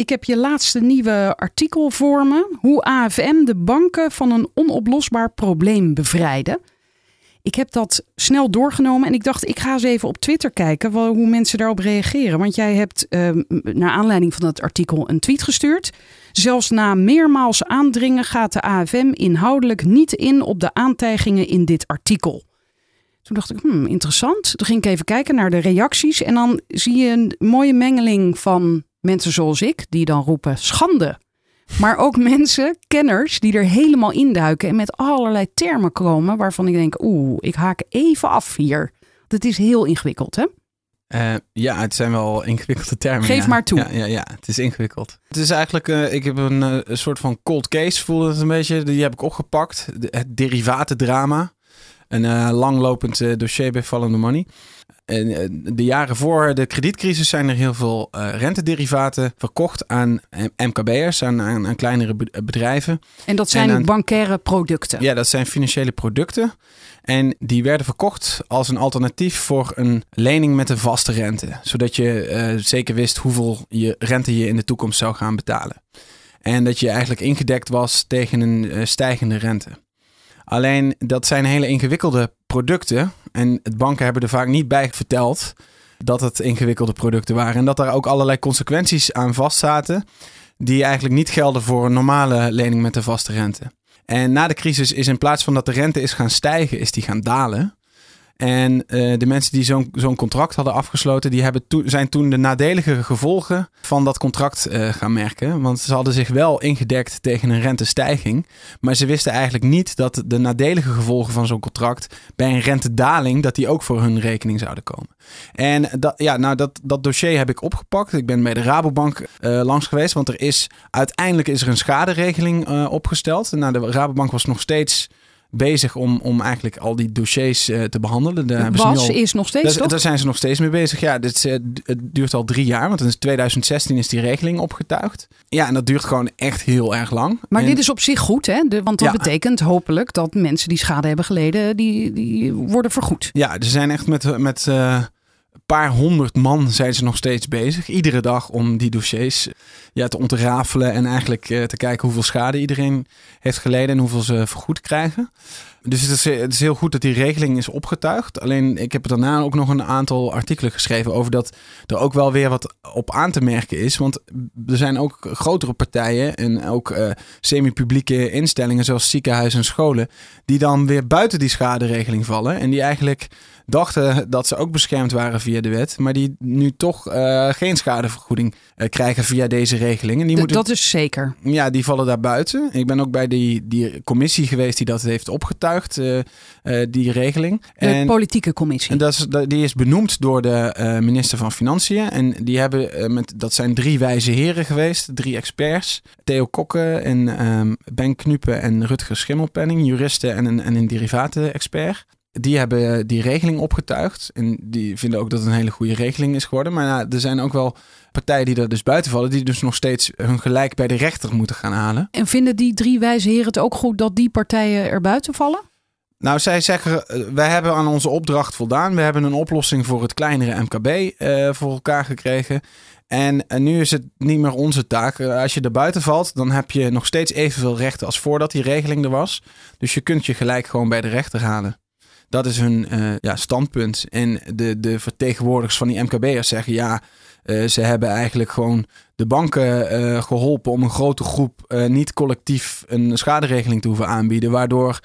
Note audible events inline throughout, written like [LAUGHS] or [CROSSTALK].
Ik heb je laatste nieuwe artikel voor me. Hoe AFM de banken van een onoplosbaar probleem bevrijden. Ik heb dat snel doorgenomen en ik dacht, ik ga eens even op Twitter kijken hoe mensen daarop reageren. Want jij hebt uh, naar aanleiding van dat artikel een tweet gestuurd. Zelfs na meermaals aandringen gaat de AFM inhoudelijk niet in op de aantijgingen in dit artikel. Toen dacht ik, hmm, interessant. Toen ging ik even kijken naar de reacties en dan zie je een mooie mengeling van mensen zoals ik, die dan roepen schande. Maar ook [LAUGHS] mensen, kenners, die er helemaal induiken en met allerlei termen komen waarvan ik denk, oeh, ik haak even af hier. Het is heel ingewikkeld, hè? Uh, ja, het zijn wel ingewikkelde termen. Geef ja. maar toe. Ja, ja, ja, het is ingewikkeld. Het is eigenlijk, uh, ik heb een, uh, een soort van cold case, voelde het een beetje. Die heb ik opgepakt. De, het derivatendrama. Een langlopend dossier bij Fallende Money. En de jaren voor de kredietcrisis zijn er heel veel uh, rentederivaten verkocht aan MKB'ers, aan, aan, aan, kleinere bedrijven. En dat zijn en aan, bankaire producten? Ja, dat zijn financiële producten. En die werden verkocht als een alternatief voor een lening met een vaste rente. Zodat je uh, zeker wist hoeveel je rente je in de toekomst zou gaan betalen. En dat je eigenlijk ingedekt was tegen een uh, stijgende rente. Alleen dat zijn hele ingewikkelde producten. En het banken hebben er vaak niet bij verteld dat het ingewikkelde producten waren. En dat daar ook allerlei consequenties aan vastzaten. Die eigenlijk niet gelden voor een normale lening met een vaste rente. En na de crisis is in plaats van dat de rente is gaan stijgen, is die gaan dalen. En uh, de mensen die zo'n contract hadden afgesloten, die hebben zijn toen de nadelige gevolgen van dat contract uh, gaan merken. Want ze hadden zich wel ingedekt tegen een rentestijging. Maar ze wisten eigenlijk niet dat de nadelige gevolgen van zo'n contract bij een rentedaling, dat die ook voor hun rekening zouden komen. En dat, ja, nou, dat, dat dossier heb ik opgepakt. Ik ben bij de Rabobank uh, langs geweest. Want er is uiteindelijk is er een schaderegeling opgesteld. Nou, de Rabobank was nog steeds bezig om, om eigenlijk al die dossiers uh, te behandelen. Daar was, al, is nog steeds, daar? Daar zijn ze nog steeds mee bezig. Ja, dit, uh, het duurt al drie jaar, want in 2016 is die regeling opgetuigd. Ja, en dat duurt gewoon echt heel erg lang. Maar en, dit is op zich goed, hè? De, want dat ja. betekent hopelijk dat mensen die schade hebben geleden, die, die worden vergoed. Ja, ze zijn echt met... met uh, paar honderd man zijn ze nog steeds bezig. Iedere dag om die dossiers ja, te ontrafelen. En eigenlijk uh, te kijken hoeveel schade iedereen heeft geleden. En hoeveel ze vergoed krijgen. Dus het is, het is heel goed dat die regeling is opgetuigd. Alleen ik heb daarna ook nog een aantal artikelen geschreven over dat er ook wel weer wat op aan te merken is. Want er zijn ook grotere partijen en ook uh, semi-publieke instellingen zoals ziekenhuizen en scholen. Die dan weer buiten die schaderegeling vallen. En die eigenlijk dachten dat ze ook beschermd waren via de wet. Maar die nu toch uh, geen schadevergoeding uh, krijgen via deze regeling. En die D moeten, dat is zeker. Ja, die vallen daar buiten. Ik ben ook bij die, die commissie geweest die dat heeft opgetuigd, uh, die regeling. De en, politieke commissie. En dat is, die is benoemd door de minister van Financiën. En die hebben, met, dat zijn drie wijze heren geweest, drie experts. Theo Kokke en um, Ben Knuppen en Rutger Schimmelpenning, juristen en een, en een derivaten-expert die hebben die regeling opgetuigd. En die vinden ook dat het een hele goede regeling is geworden. Maar er zijn ook wel partijen die er dus buiten vallen. Die dus nog steeds hun gelijk bij de rechter moeten gaan halen. En vinden die drie wijze heren het ook goed dat die partijen er buiten vallen? Nou, zij zeggen, wij hebben aan onze opdracht voldaan. We hebben een oplossing voor het kleinere MKB uh, voor elkaar gekregen. En, en, nu is het niet meer onze taak. Als je er buiten valt, dan heb je nog steeds evenveel rechten als voordat die regeling er was. Dus je kunt je gelijk gewoon bij de rechter halen. Dat is hun uh, ja, standpunt. En de, de vertegenwoordigers van die MKB'ers zeggen ja, uh, ze hebben eigenlijk gewoon de banken uh, geholpen om een grote groep niet collectief een schaderegeling te hoeven aanbieden. Waardoor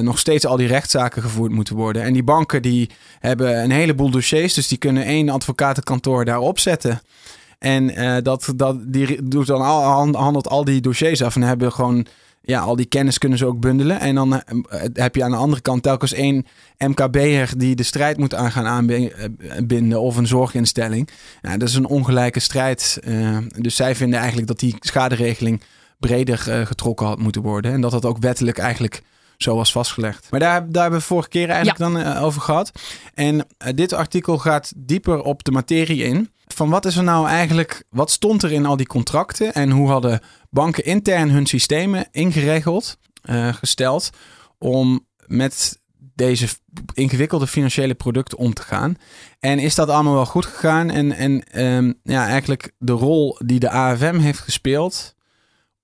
nog steeds al die rechtszaken gevoerd moeten worden. En die banken die hebben een heleboel dossiers, dus die kunnen één advocatenkantoor daarop zetten. En dat, dat, die doet dan al, handelt al die dossiers af en hebben gewoon ja, al die kennis kunnen ze ook bundelen. En dan heb je aan de andere kant telkens één MKB'er die de strijd moet aan gaan aanbinden of een zorginstelling. Ja, dat is een ongelijke strijd. Uh, dus zij vinden eigenlijk dat die schaderegeling breder eh, getrokken had moeten worden. En dat dat ook wettelijk eigenlijk zo was vastgelegd. Maar daar, daar hebben we vorige keer eigenlijk dan eh, over gehad. En eh, dit artikel gaat dieper op de materie in. Van wat is er nou eigenlijk, wat stond er in al die contracten en hoe hadden banken intern hun systemen ingeregeld, eh, gesteld om met deze ingewikkelde financiële producten om te gaan. En is dat allemaal wel goed gegaan? En, en ehm, ja, eigenlijk de rol die de AFM heeft gespeeld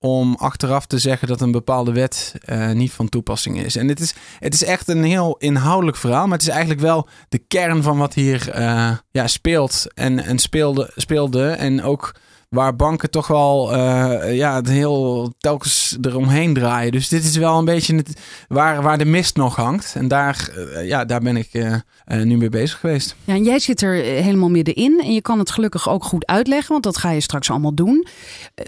om achteraf te zeggen dat een bepaalde wet eh, niet van toepassing is. En het is, het is echt een heel inhoudelijk verhaal, maar het is eigenlijk wel de kern van wat hier eh, ja, speelt en, en speelde, speelde. En ook waar banken toch wel eh, ja, het heel telkens eromheen draaien. Dus dit is wel een beetje het, waar, waar de mist nog hangt. En daar, eh, ja, daar ben ik eh, nu mee bezig geweest. Ja, en jij zit er helemaal middenin en je kan het gelukkig ook goed uitleggen, want dat ga je straks allemaal doen.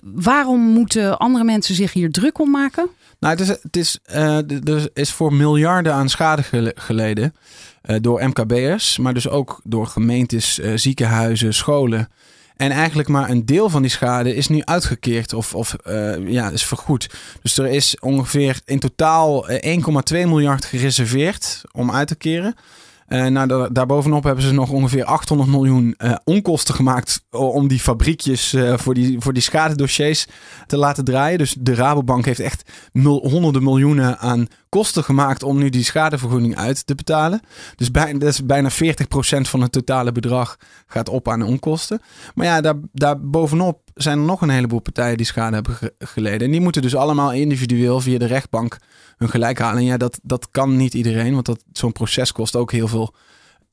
Waarom moeten andere mensen zich hier druk om maken? Nou, het is, het is, er is voor miljarden aan schade gele- geleden door MKB'ers, maar dus ook door gemeentes, ziekenhuizen, scholen. En eigenlijk maar een deel van die schade is nu uitgekeerd of, of eh, ja, is vergoed. Dus er is ongeveer in totaal eh, 1,2 miljard gereserveerd om uit te keren. Eh, nou, da- daarbovenop hebben ze nog ongeveer 800 miljoen eh, onkosten gemaakt om die fabriekjes eh, voor, die, voor die schadedossiers te laten draaien. Dus de Rabobank heeft echt honderden miljoenen aan kosten gemaakt om nu die schadevergoeding uit te betalen. Dus bij, dat is bijna 40% van het totale bedrag gaat op aan onkosten. Maar ja, daar, daar bovenop zijn er nog een heleboel partijen die schade hebben ge- geleden. En die moeten dus allemaal individueel via de rechtbank hun gelijk halen. En ja, dat, dat kan niet iedereen, want zo'n proces kost ook heel veel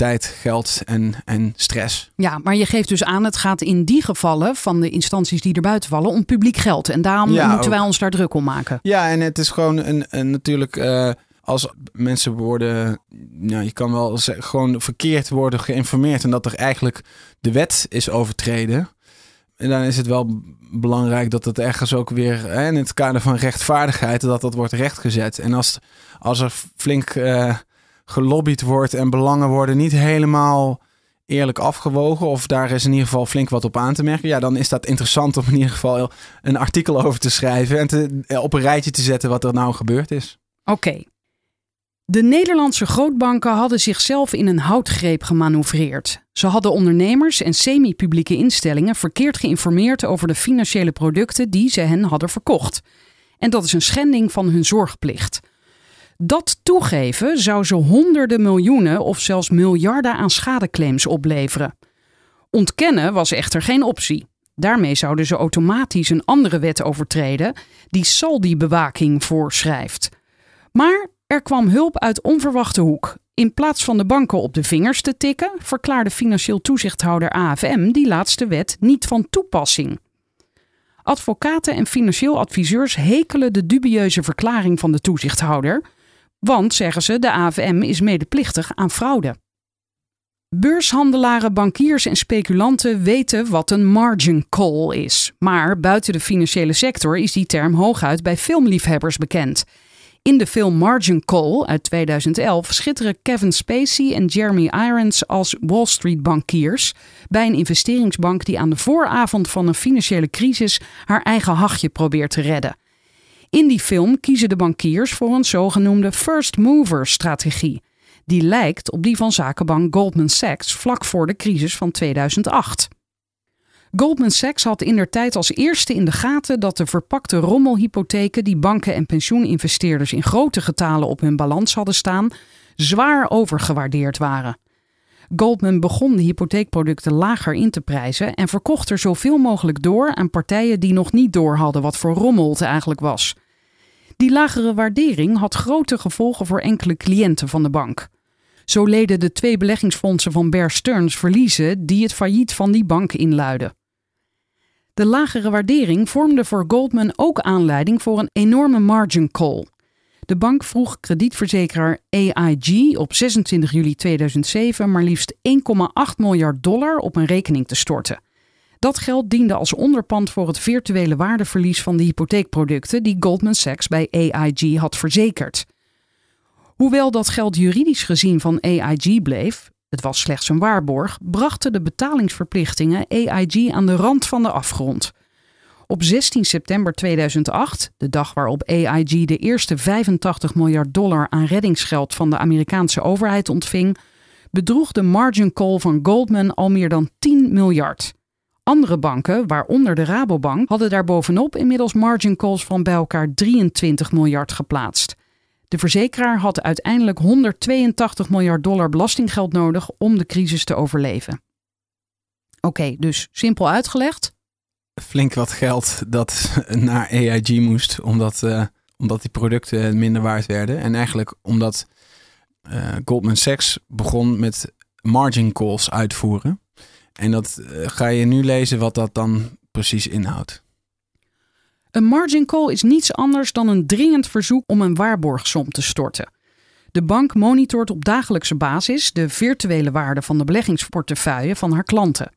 tijd, geld en, en stress. Ja, maar je geeft dus aan, het gaat in die gevallen van de instanties die er buiten vallen om publiek geld. En daarom Ja, moeten wij ons daar druk om maken. Ja, en het is gewoon een, een natuurlijk. eh, als mensen worden, nou, je kan wel zeggen, gewoon verkeerd worden geïnformeerd en dat er eigenlijk de wet is overtreden. En dan is het wel belangrijk dat het ergens ook weer hè, in het kader van rechtvaardigheid, dat dat wordt rechtgezet. En als, als er flink eh, gelobbyd wordt en belangen worden niet helemaal eerlijk afgewogen, of daar is in ieder geval flink wat op aan te merken, ja, dan is dat interessant om in ieder geval een artikel over te schrijven en te, eh, op een rijtje te zetten wat er nou gebeurd is. Oké. De Nederlandse grootbanken hadden zichzelf in een houtgreep gemanoeuvreerd. Ze hadden ondernemers en semi-publieke instellingen verkeerd geïnformeerd over de financiële producten die ze hen hadden verkocht. En dat is een schending van hun zorgplicht. Dat toegeven zou ze honderden miljoenen of zelfs miljarden aan schadeclaims opleveren. Ontkennen was echter geen optie. Daarmee zouden ze automatisch een andere wet overtreden die saldi-bewaking voorschrijft. Maar er kwam hulp uit onverwachte hoek. In plaats van de banken op de vingers te tikken, verklaarde financieel toezichthouder AFM die laatste wet niet van toepassing. Advocaten en financieel adviseurs hekelen de dubieuze verklaring van de toezichthouder, want, zeggen ze, de AFM is medeplichtig aan fraude. Beurshandelaren, bankiers en speculanten weten wat een margin call is. Maar buiten de financiële sector is die term hooguit bij filmliefhebbers bekend. In de film Margin Call uit 2011 schitteren Kevin Spacey en Jeremy Irons als Wall Street bankiers bij een investeringsbank die aan de vooravond van een financiële crisis haar eigen hachje probeert te redden. In die film kiezen de bankiers voor een zogenoemde first mover strategie. Die lijkt op die van zakenbank Goldman Sachs vlak voor de crisis van 2008. Goldman Sachs had in der tijd als eerste in de gaten dat de verpakte rommelhypotheken die banken en pensioeninvesteerders in grote getalen op hun balans hadden staan, zwaar overgewaardeerd waren. Goldman begon de hypotheekproducten lager in te prijzen en verkocht er zoveel mogelijk door aan partijen die nog niet door hadden wat voor rommel het eigenlijk was. Die lagere waardering had grote gevolgen voor enkele cliënten van de bank. Zo leden de twee beleggingsfondsen van Bear Stearns verliezen die het failliet van die bank inluidden. De lagere waardering vormde voor Goldman ook aanleiding voor een enorme margin call. De bank vroeg kredietverzekeraar AIG op 26 juli 2007 maar liefst 1,8 miljard dollar op een rekening te storten. Dat geld diende als onderpand voor het virtuele waardeverlies van de hypotheekproducten die Goldman Sachs bij AIG had verzekerd. Hoewel dat geld juridisch gezien van AIG bleef, het was slechts een waarborg, brachten de betalingsverplichtingen AIG aan de rand van de afgrond. Op 16 september 2008, de dag waarop AIG de eerste 85 miljard dollar aan reddingsgeld van de Amerikaanse overheid ontving, bedroeg de margin call van Goldman al meer dan 10 miljard. Andere banken, waaronder de Rabobank, hadden daarbovenop inmiddels margin calls van bij elkaar 23 miljard geplaatst. De verzekeraar had uiteindelijk 182 miljard dollar belastinggeld nodig om de crisis te overleven. Oké, dus simpel uitgelegd. Flink wat geld dat [LAUGHS] naar AIG moest, omdat, uh, omdat die producten minder waard werden. En eigenlijk omdat uh, Goldman Sachs begon met margin calls uitvoeren. En dat uh, ga je nu lezen wat dat dan precies inhoudt. Een margin call is niets anders dan een dringend verzoek om een waarborgsom te storten. De bank monitort op dagelijkse basis de virtuele waarde van de beleggingsportefeuille van haar klanten.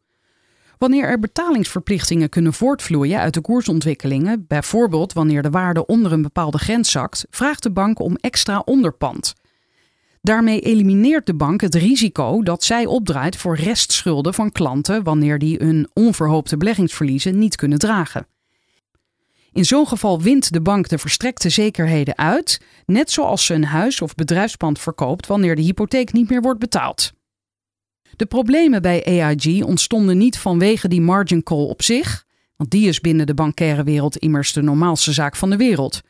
Wanneer er betalingsverplichtingen kunnen voortvloeien uit de koersontwikkelingen, bijvoorbeeld wanneer de waarde onder een bepaalde grens zakt, vraagt de bank om extra onderpand. Daarmee elimineert de bank het risico dat zij opdraait voor restschulden van klanten wanneer die hun onverhoopte beleggingsverliezen niet kunnen dragen. In zo'n geval wint de bank de verstrekte zekerheden uit, net zoals ze een huis of bedrijfspand verkoopt wanneer de hypotheek niet meer wordt betaald. De problemen bij AIG ontstonden niet vanwege die margin call op zich, want die is binnen de bankaire wereld immers de normaalste zaak van de wereld.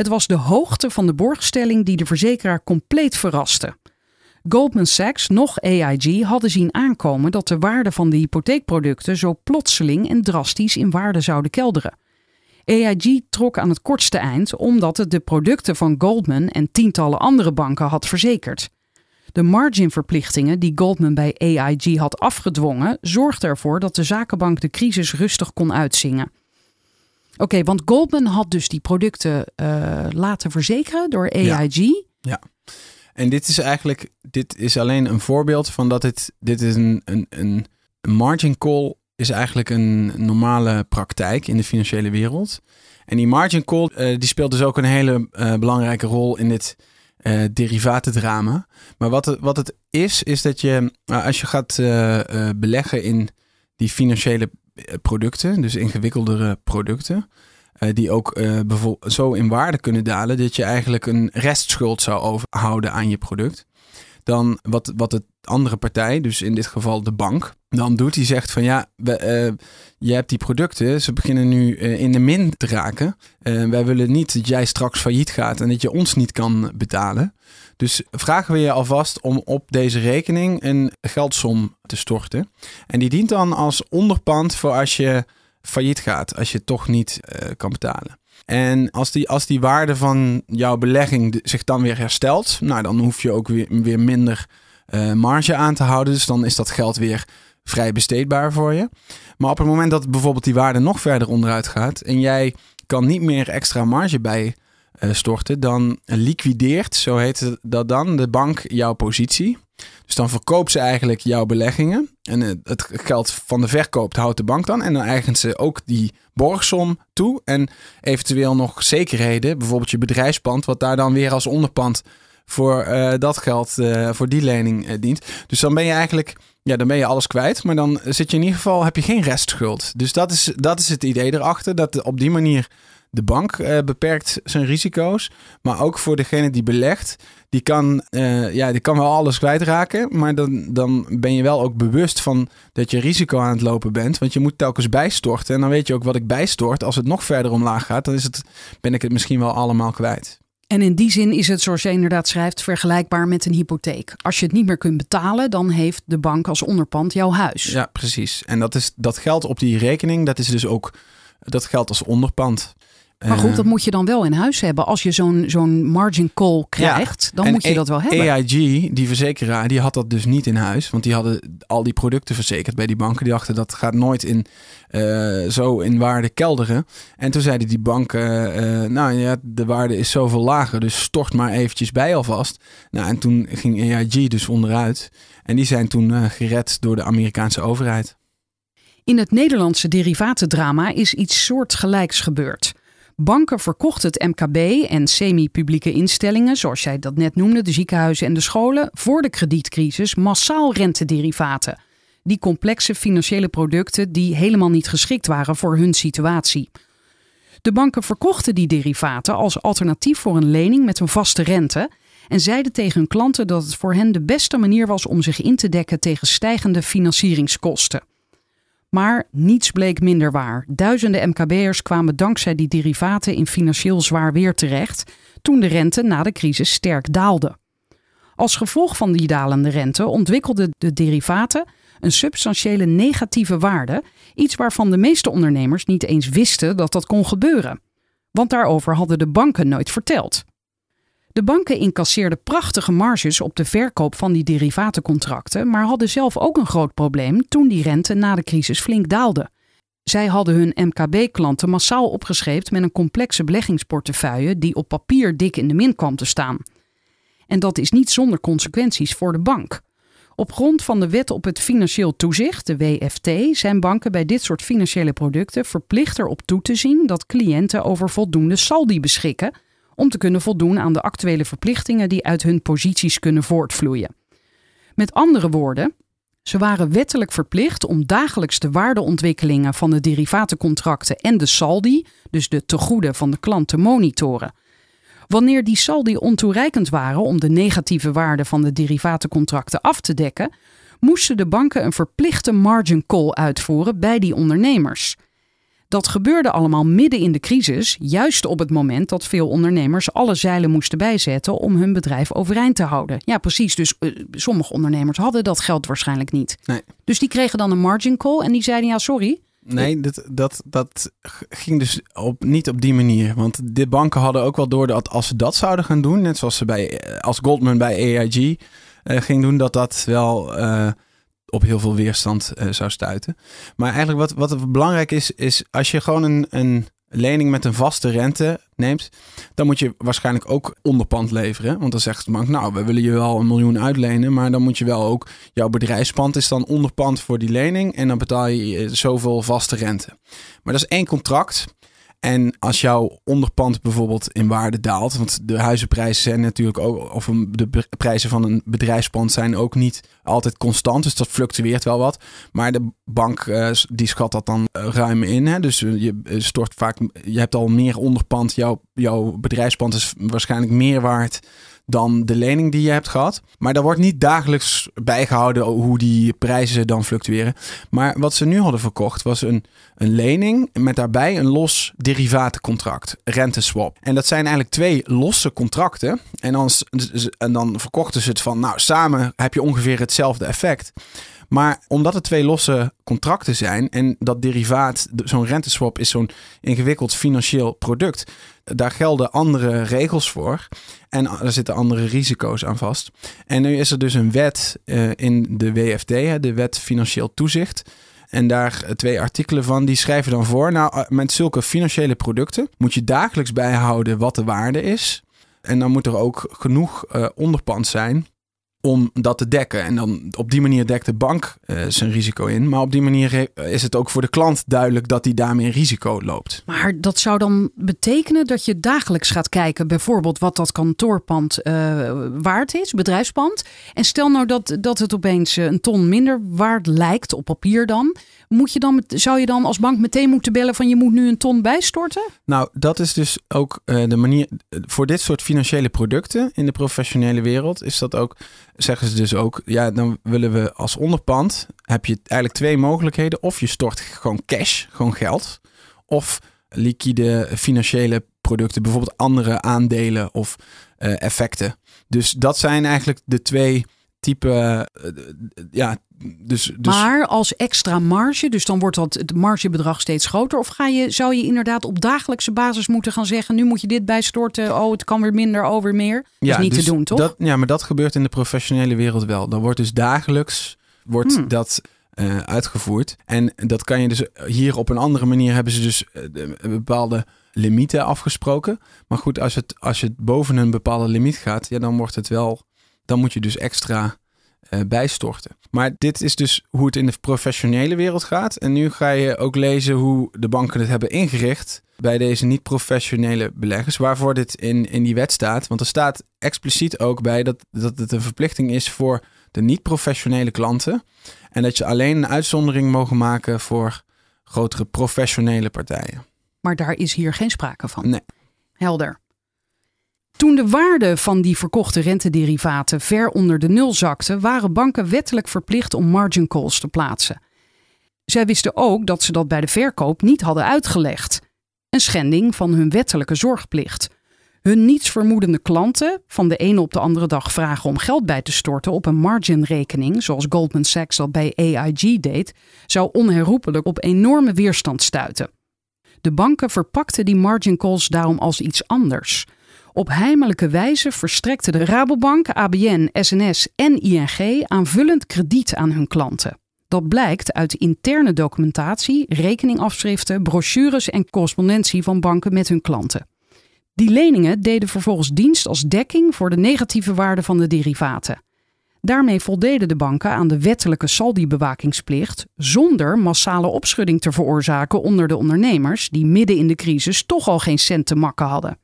Het was de hoogte van de borgstelling die de verzekeraar compleet verraste. Goldman Sachs nog AIG hadden zien aankomen dat de waarde van de hypotheekproducten zo plotseling en drastisch in waarde zouden kelderen. AIG trok aan het kortste eind omdat het de producten van Goldman en tientallen andere banken had verzekerd. De marginverplichtingen die Goldman bij AIG had afgedwongen, zorgden ervoor dat de zakenbank de crisis rustig kon uitzingen. Oké, want Goldman had dus die producten uh, laten verzekeren door AIG. Ja. ja. En dit is eigenlijk, dit is alleen een voorbeeld van dat dit, dit is een, een, een margin call is eigenlijk een normale praktijk in de financiële wereld. En die margin call uh, die speelt dus ook een hele uh, belangrijke rol in dit uh, derivatendrama. Maar wat het, wat het is, is dat je als je gaat beleggen in die financiële producten, dus ingewikkeldere producten, die ook bijvoorbeeld zo in waarde kunnen dalen dat je eigenlijk een restschuld zou overhouden aan je product. Dan wat, wat de andere partij, dus in dit geval de bank, dan doet. Die zegt van ja, uh, je hebt die producten, ze beginnen nu uh, in de min te raken. Uh, wij willen niet dat jij straks failliet gaat en dat je ons niet kan betalen. Dus vragen we je alvast om op deze rekening een geldsom te storten. En die dient dan als onderpand voor als je failliet gaat, als je toch niet kan betalen. En als die, als die waarde van jouw belegging zich dan weer herstelt, nou dan hoef je ook weer, weer minder marge aan te houden. Dus dan is dat geld weer vrij besteedbaar voor je. Maar op het moment dat bijvoorbeeld die waarde nog verder onderuit gaat en jij kan niet meer extra marge bij storten, dan liquideert, zo heet dat dan, de bank jouw positie. Dus dan verkoopt ze eigenlijk jouw beleggingen. En het geld van de verkoop houdt de bank dan. En dan eigent ze ook die borgsom toe. En eventueel nog zekerheden, bijvoorbeeld je bedrijfspand, wat daar dan weer als onderpand voor uh, dat geld, voor die lening dient. Dus dan ben je eigenlijk ja, dan ben je alles kwijt. Maar dan zit je in ieder geval, heb je geen restschuld. Dus dat is, dat is het idee erachter. Dat op die manier de bank uh, beperkt zijn risico's. Maar ook voor degene die belegt. Die kan, uh, ja, die kan wel alles kwijtraken. Maar dan, dan ben je wel ook bewust van dat je risico aan het lopen bent. Want je moet telkens bijstorten. En dan weet je ook wat ik bijstort. Als het nog verder omlaag gaat, dan is het, ben ik het misschien wel allemaal kwijt. En in die zin is het, zoals je inderdaad schrijft, vergelijkbaar met een hypotheek. Als je het niet meer kunt betalen, dan heeft de bank als onderpand jouw huis. Ja, precies. En dat, is, dat geld op die rekening, dat is dus ook dat geldt als onderpand. Maar goed, dat moet je dan wel in huis hebben. Als je zo'n zo'n margin call krijgt, dan moet je dat wel hebben. AIG, die verzekeraar, die had dat dus niet in huis. Want die hadden al die producten verzekerd bij die banken. Die dachten dat gaat nooit in, uh, zo in waarde kelderen. En toen zeiden die banken, uh, nou ja, de waarde is zoveel lager. Dus stort maar eventjes bij alvast. Nou, en toen ging AIG dus onderuit. En die zijn toen uh, gered door de Amerikaanse overheid. In het Nederlandse derivatendrama is iets soortgelijks gebeurd. Banken verkochten het MKB en semi-publieke instellingen, zoals jij dat net noemde, de ziekenhuizen en de scholen, voor de kredietcrisis massaal rentederivaten. Die complexe financiële producten die helemaal niet geschikt waren voor hun situatie. De banken verkochten die derivaten als alternatief voor een lening met een vaste rente en zeiden tegen hun klanten dat het voor hen de beste manier was om zich in te dekken tegen stijgende financieringskosten. Maar niets bleek minder waar. Duizenden MKB'ers kwamen dankzij die derivaten in financieel zwaar weer terecht toen de rente na de crisis sterk daalde. Als gevolg van die dalende rente ontwikkelden de derivaten een substantiële negatieve waarde, iets waarvan de meeste ondernemers niet eens wisten dat dat kon gebeuren. Want daarover hadden de banken nooit verteld. De banken incasseerden prachtige marges op de verkoop van die derivatencontracten, maar hadden zelf ook een groot probleem toen die rente na de crisis flink daalde. Zij hadden hun MKB-klanten massaal opgescheept met een complexe beleggingsportefeuille die op papier dik in de min kwam te staan. En dat is niet zonder consequenties voor de bank. Op grond van de Wet op het Financieel Toezicht, de WFT, zijn banken bij dit soort financiële producten verplicht erop toe te zien dat cliënten over voldoende saldi beschikken om te kunnen voldoen aan de actuele verplichtingen die uit hun posities kunnen voortvloeien. Met andere woorden, ze waren wettelijk verplicht om dagelijks de waardeontwikkelingen van de derivatencontracten en de saldi, dus de tegoeden van de klant, te monitoren. Wanneer die saldi ontoereikend waren om de negatieve waarde van de derivatencontracten af te dekken, moesten de banken een verplichte margin call uitvoeren bij die ondernemers. Dat gebeurde allemaal midden in de crisis, juist op het moment dat veel ondernemers alle zeilen moesten bijzetten om hun bedrijf overeind te houden. Ja, precies. Dus uh, sommige ondernemers hadden dat geld waarschijnlijk niet. Nee. Dus die kregen dan een margin call en die zeiden: Ja, sorry. Nee, dat, dat, dat ging dus op, niet op die manier. Want de banken hadden ook wel door dat als ze dat zouden gaan doen, net zoals ze bij, als Goldman bij AIG uh, ging doen, dat dat wel. Uh, op heel veel weerstand uh, zou stuiten. Maar eigenlijk wat, wat belangrijk is, is als je gewoon een, een lening met een vaste rente neemt, dan moet je waarschijnlijk ook onderpand leveren. Want dan zegt de bank, nou, we willen je wel een miljoen uitlenen, maar dan moet je wel ook, jouw bedrijfspand is dan onderpand voor die lening en dan betaal je zoveel vaste rente. Maar dat is één contract. En als jouw onderpand bijvoorbeeld in waarde daalt, want de huizenprijzen zijn natuurlijk ook, of de prijzen van een bedrijfspand zijn ook niet altijd constant, dus dat fluctueert wel wat. Maar de bank uh, die schat dat dan uh, ruim in. Hè? Dus je stort vaak, je hebt al meer onderpand, jouw, jouw bedrijfspand is waarschijnlijk meer waard dan de lening die je hebt gehad. Maar daar wordt niet dagelijks bijgehouden hoe die prijzen dan fluctueren. Maar wat ze nu hadden verkocht was een, een lening met daarbij een los derivatencontract, renteswap. En dat zijn eigenlijk twee losse contracten. En dan, en dan verkochten ze het van, nou samen heb je ongeveer hetzelfde effect. Maar omdat het twee losse contracten zijn en dat derivaat, zo'n renteswap is zo'n ingewikkeld financieel product, daar gelden andere regels voor. En er zitten andere risico's aan vast. En nu is er dus een wet uh, in de WFT, de Wet Financieel Toezicht. En daar twee artikelen van, die schrijven dan voor. Nou, met zulke financiële producten moet je dagelijks bijhouden wat de waarde is. En dan moet er ook genoeg onderpand zijn om dat te dekken. En dan op die manier dekt de bank uh, zijn risico in. Maar op die manier is het ook voor de klant duidelijk dat hij daarmee risico loopt. Maar dat zou dan betekenen dat je dagelijks gaat kijken, bijvoorbeeld wat dat kantoorpand uh, waard is, bedrijfspand. En stel nou dat, dat het opeens eh, een ton minder waard lijkt op papier dan. Moet je dan, zou je dan als bank meteen moeten bellen van je moet nu een ton bijstorten? Nou, dat is dus ook uh, de manier. Voor dit soort financiële producten in de professionele wereld is dat ook, zeggen ze dus ook, ja, dan willen we als onderpand, heb je eigenlijk twee mogelijkheden. Of je stort gewoon cash, gewoon geld. Of liquide financiële producten, bijvoorbeeld andere aandelen of uh, effecten. Dus dat zijn eigenlijk de twee type, uh, ja, dus, dus... Maar als extra marge, dus dan wordt dat het margebedrag steeds groter. Of ga je, zou je inderdaad op dagelijkse basis moeten gaan zeggen: nu moet je dit bijstorten. Oh, het kan weer minder, oh, weer meer. Dat ja, is niet dus te doen, toch? Dat, ja, maar dat gebeurt in de professionele wereld wel. Dan wordt dus dagelijks wordt hmm. dat uh, uitgevoerd. En dat kan je dus hier op een andere manier hebben ze dus uh, bepaalde limieten afgesproken. Maar goed, als het, als het boven een bepaalde limiet gaat, ja, dan wordt het wel. Dan moet je dus extra uh, bijstorten. Maar dit is dus hoe het in de professionele wereld gaat. En nu ga je ook lezen hoe de banken het hebben ingericht bij deze niet-professionele beleggers. Waarvoor dit in, in die wet staat. Want er staat expliciet ook bij dat, dat het een verplichting is voor de niet-professionele klanten. En dat je alleen een uitzondering mogen maken voor grotere professionele partijen. Maar daar is hier geen sprake van. Nee. Helder. Toen de waarde van die verkochte rentederivaten ver onder de nul zakte, waren banken wettelijk verplicht om margin calls te plaatsen. Zij wisten ook dat ze dat bij de verkoop niet hadden uitgelegd. Een schending van hun wettelijke zorgplicht. Hun nietsvermoedende klanten van de ene op de andere dag vragen om geld bij te storten op een marginrekening, zoals Goldman Sachs dat bij AIG deed, zou onherroepelijk op enorme weerstand stuiten. De banken verpakten die margin calls daarom als iets anders. Op heimelijke wijze verstrekte de Rabobank, ABN, SNS en ING aanvullend krediet aan hun klanten. Dat blijkt uit interne documentatie, rekeningafschriften, brochures en correspondentie van banken met hun klanten. Die leningen deden vervolgens dienst als dekking voor de negatieve waarde van de derivaten. Daarmee voldeden de banken aan de wettelijke saldi-bewakingsplicht zonder massale opschudding te veroorzaken onder de ondernemers die midden in de crisis toch al geen cent te makken hadden.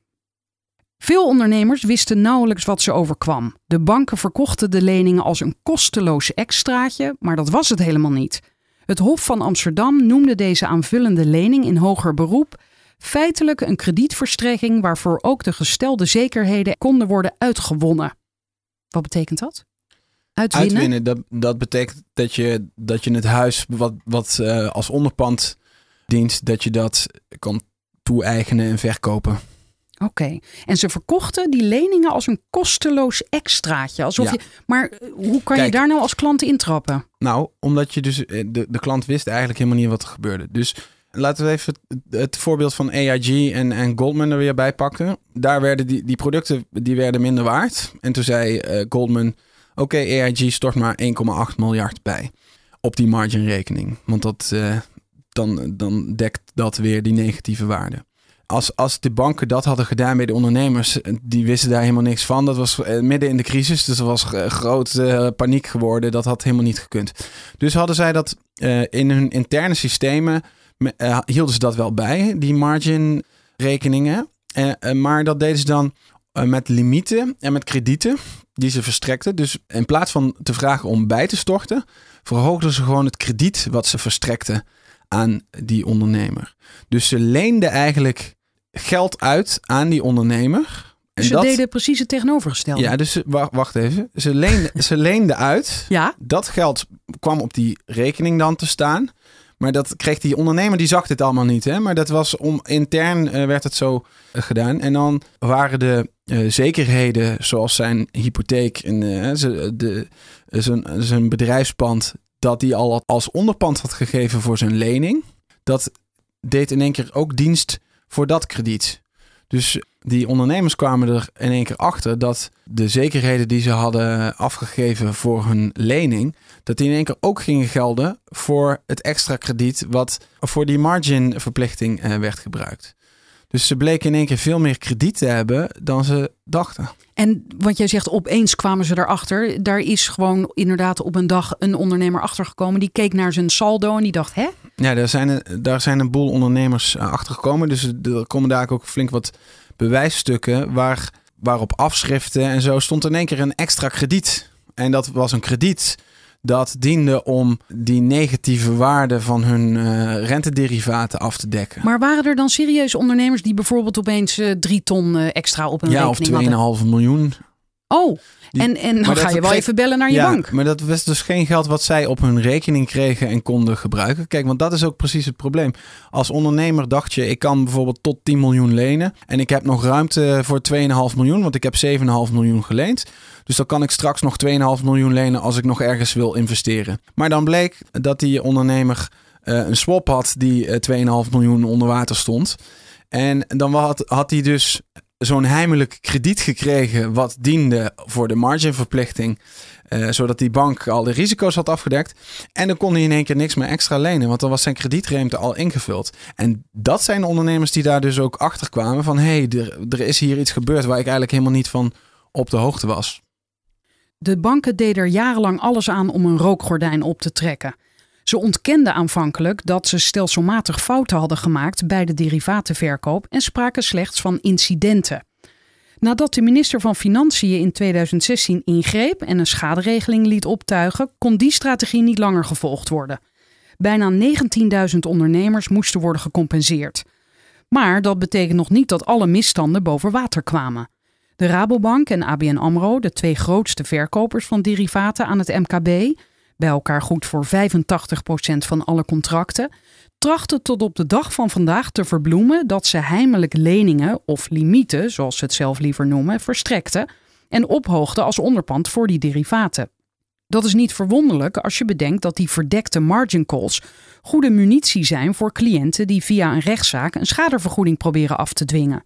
Veel ondernemers wisten nauwelijks wat ze overkwam. De banken verkochten de leningen als een kosteloos extraatje, maar dat was het helemaal niet. Het Hof van Amsterdam noemde deze aanvullende lening in hoger beroep feitelijk een kredietverstrekking waarvoor ook de gestelde zekerheden konden worden uitgewonnen. Wat betekent dat? Uitwinnen? Uitwinnen, dat, dat betekent dat je, dat je het huis wat, wat uh, als onderpand dient, dat je dat kan toe-eigenen en verkopen. Oké, okay. en ze verkochten die leningen als een kosteloos extraatje. Alsof Ja. je, maar eh, hoe kan je daar nou als klant intrappen? Nou, omdat je dus eh, de, de klant wist eigenlijk helemaal niet wat er gebeurde. Dus laten we even het, het voorbeeld van AIG en, en Goldman er weer bij pakken. Daar werden die, die producten die werden minder waard. En toen zei eh, Goldman: Oké, AIG stort maar 1,8 miljard bij op die marginrekening. Want dat, dan, dan dekt dat weer die negatieve waarde. Als, als de banken dat hadden gedaan bij de ondernemers, eh, die wisten daar helemaal niks van. Dat was eh, midden in de crisis, dus er was eh, groot eh, paniek geworden. Dat had helemaal niet gekund. Dus hadden zij dat in hun interne systemen, me- hielden ze dat wel bij, die margin rekeningen. Maar dat deden ze dan met limieten en met kredieten die ze verstrekten. Dus in plaats van te vragen om bij te storten, verhoogden ze gewoon het krediet wat ze verstrekten aan die ondernemer. Dus ze leenden eigenlijk geld uit aan die ondernemer. En Ze dat, deden precies het tegenovergestelde. ja, dus wacht even. Ze leenden, ze leenden uit. Ja? Dat geld kwam op die rekening dan te staan. Maar dat kreeg die ondernemer, die zag dit allemaal niet. Hè? Maar dat was om intern eh, werd het zo eh, gedaan. En dan waren de eh, zekerheden, zoals zijn hypotheek en ze- de, zijn, zijn bedrijfspand, dat die al als onderpand had gegeven voor zijn lening. Dat deed in één keer ook dienst voor dat krediet. Dus die ondernemers kwamen er in één keer achter dat de zekerheden die ze hadden afgegeven voor hun lening, dat die in één keer ook gingen gelden voor het extra krediet wat voor die marginverplichting eh, werd gebruikt. Dus ze bleken in één keer veel meer krediet te hebben dan ze dachten. En wat jij zegt, opeens kwamen ze erachter. Daar is gewoon inderdaad op een dag een ondernemer achtergekomen. Die keek naar zijn saldo en die dacht, hè? Ja, daar zijn, een- daar zijn een boel ondernemers eh, achter gekomen. Dus er komen daar ook flink wat bewijsstukken waar, waarop afschriften en zo stond in één keer een extra krediet. En dat was een krediet dat diende om die negatieve waarde van hun eh, rentederivaten af te dekken. Maar waren er dan serieus ondernemers die bijvoorbeeld opeens eh, drie ton extra op een ja, of rekening hadden? 2,5 miljoen. Oh, Die- en, en dan ga je wel even bellen naar je ja, bank. maar dat was dus geen geld wat zij op hun rekening kregen en konden gebruiken. Kijk, want dat is ook precies het probleem. Als ondernemer dacht je, ik kan bijvoorbeeld tot 10 miljoen lenen. En ik heb nog ruimte voor 2,5 miljoen, want ik heb 7,5 miljoen geleend. Dus dan kan ik straks nog 2,5 miljoen lenen als ik nog ergens wil investeren. Maar dan bleek dat die ondernemer eh, een swap had die eh, 2,5 miljoen onder water stond. En dan had, had hij dus zo'n heimelijk krediet gekregen wat diende voor de marginverplichting. eh, zodat die bank al de risico's had afgedekt. En dan kon hij in één keer niks meer extra lenen, want dan was zijn kredietruimte al ingevuld. En dat zijn de ondernemers die daar dus ook achter kwamen van... hé, hey, er, er is hier iets gebeurd waar ik eigenlijk helemaal niet van op de hoogte was. De banken deden er jarenlang alles aan om een rookgordijn op te trekken. Ze ontkenden aanvankelijk dat ze stelselmatig fouten hadden gemaakt bij de derivatenverkoop en spraken slechts van incidenten. Nadat de minister van Financiën in 2016 ingreep en een schaderegeling liet optuigen, kon die strategie niet langer gevolgd worden. Bijna 19.000 ondernemers moesten worden gecompenseerd. Maar dat betekent nog niet dat alle misstanden boven water kwamen. De Rabobank en ABN Amro, de twee grootste verkopers van derivaten aan het MKB, bij elkaar goed voor 85% van alle contracten, trachten tot op de dag van vandaag te verbloemen dat ze heimelijk leningen of limieten, zoals ze het zelf liever noemen, verstrekten en ophoogden als onderpand voor die derivaten. Dat is niet verwonderlijk als je bedenkt dat die verdekte margin calls goede munitie zijn voor cliënten die via een rechtszaak een schadevergoeding proberen af te dwingen.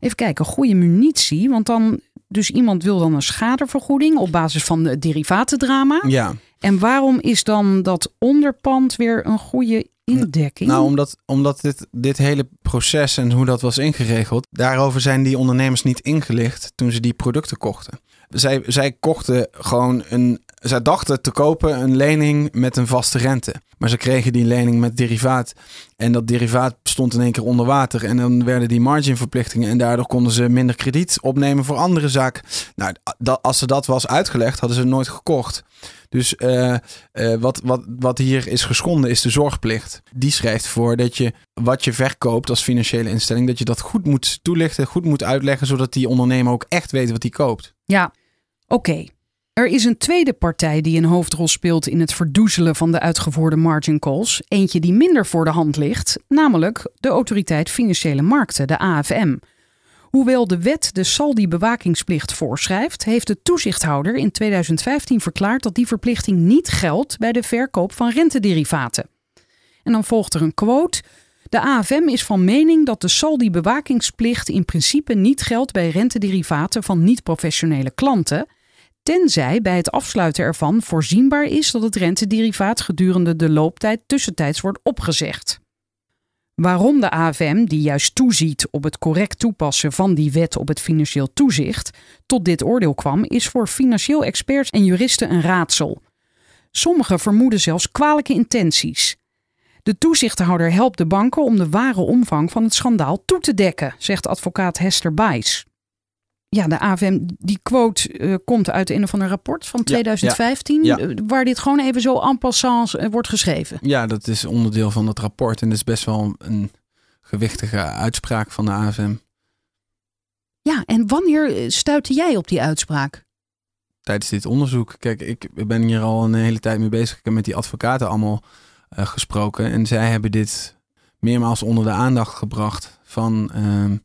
Even kijken, goede munitie, want dan dus iemand wil dan een schadevergoeding op basis van het derivatendrama. Ja. En waarom is dan dat onderpand weer een goede indekking? Nou, omdat, omdat dit, dit hele proces en hoe dat was ingeregeld, daarover zijn die ondernemers niet ingelicht toen ze die producten kochten. Zij, zij kochten gewoon een. Zij dachten te kopen een lening met een vaste rente. Maar ze kregen die lening met derivaat. En dat derivaat stond in één keer onder water. En dan werden die marginverplichtingen. En daardoor konden ze minder krediet opnemen voor andere zaken. Nou, dat, als ze dat was uitgelegd, hadden ze nooit gekocht. Dus uh, uh, wat, wat, wat hier is geschonden is de zorgplicht. Die schrijft voor dat je wat je verkoopt als financiële instelling, dat je dat goed moet toelichten, goed moet uitleggen, zodat die ondernemer ook echt weet wat hij koopt. Ja, oké. Er is een tweede partij die een hoofdrol speelt in het verdoezelen van de uitgevoerde margin calls. Eentje die minder voor de hand ligt, namelijk de Autoriteit Financiële Markten, de AFM. Hoewel de wet de saldi-bewakingsplicht voorschrijft, heeft de toezichthouder in 2015 verklaard dat die verplichting niet geldt bij de verkoop van rentederivaten. En dan volgt er een quote. De AFM is van mening dat de saldi-bewakingsplicht in principe niet geldt bij rentederivaten van niet-professionele klanten, tenzij bij het afsluiten ervan voorzienbaar is dat het rentederivaat gedurende de looptijd tussentijds wordt opgezegd. Waarom de AFM, die juist toeziet op het correct toepassen van die wet op het financieel toezicht, tot dit oordeel kwam, is voor financieel experts en juristen een raadsel. Sommigen vermoeden zelfs kwalijke intenties. De toezichthouder helpt de banken om de ware omvang van het schandaal toe te dekken, zegt advocaat Hester Bijs. Ja, de AFM, die quote uh, komt uit een of ander rapport van 2015, ja, ja. Uh, waar dit gewoon even zo en passant uh, wordt geschreven. Ja, dat is onderdeel van het rapport en dat is best wel een gewichtige uitspraak van de AFM. Ja, en wanneer stuitte jij op die uitspraak? Tijdens dit onderzoek. Kijk, ik ben hier al een hele tijd mee bezig. Ik heb met die advocaten allemaal gesproken en zij hebben dit meermaals onder de aandacht gebracht van ehm,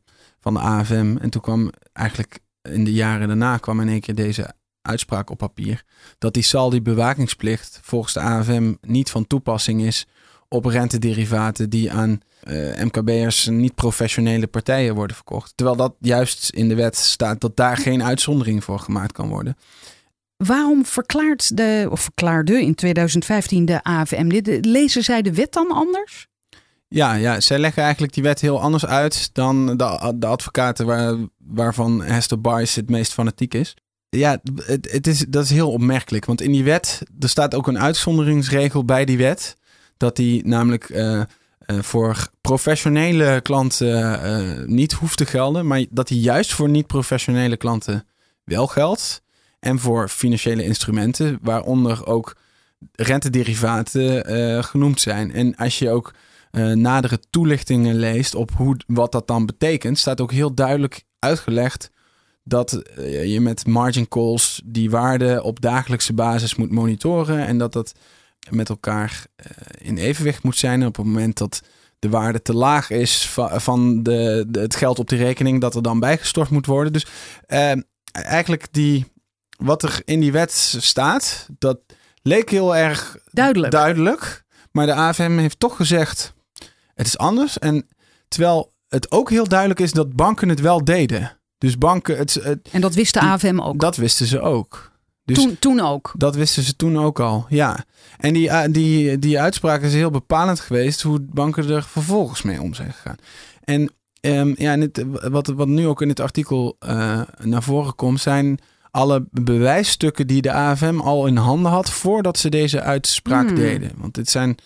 van de AFM. En toen kwam eigenlijk in de jaren daarna kwam in één keer deze uitspraak op papier. Dat die saldi-bewakingsplicht volgens de AFM niet van toepassing is op rentederivaten die aan uh, MKB'ers niet professionele partijen worden verkocht. Terwijl dat juist in de wet staat dat daar geen uitzondering voor gemaakt kan worden. Waarom verklaart de, of verklaarde in 2015 de AFM dit? Lezen zij de wet dan anders? Ja, ja, zij leggen eigenlijk die wet heel anders uit dan de, de advocaten waar, waarvan Hester Bice het meest fanatiek is. Ja, het, het is, dat is heel opmerkelijk. Want in die wet, er staat ook een uitzonderingsregel bij die wet. Dat die namelijk uh, uh, voor professionele klanten uh, niet hoeft te gelden. Maar dat die juist voor niet-professionele klanten wel geldt. En voor financiële instrumenten, waaronder ook rentederivaten genoemd zijn. En als je ook uh, nadere toelichtingen leest op hoe, wat dat dan betekent, staat ook heel duidelijk uitgelegd dat uh, je met margin calls die waarden op dagelijkse basis moet monitoren en dat dat met elkaar uh, in evenwicht moet zijn. op het moment dat de waarde te laag is van, van de, de, het geld op die rekening, dat er dan bijgestort moet worden. Dus eigenlijk die, wat er in die wet staat, dat leek heel erg duidelijk. duidelijk. Maar de AFM heeft toch gezegd: het is anders. En terwijl het ook heel duidelijk is dat banken het wel deden. Dus banken. Het, het en dat wist de AFM ook. Dat wisten ze ook. Dus toen, toen ook. Dat wisten ze toen ook al, ja. En die, uh, die, die uitspraak is heel bepalend geweest hoe banken er vervolgens mee om zijn gegaan. En um, ja, het, wat, wat nu ook in het artikel uh, naar voren komt, zijn alle bewijsstukken die de AFM al in handen had voordat ze deze uitspraak hmm. deden. Want dit zijn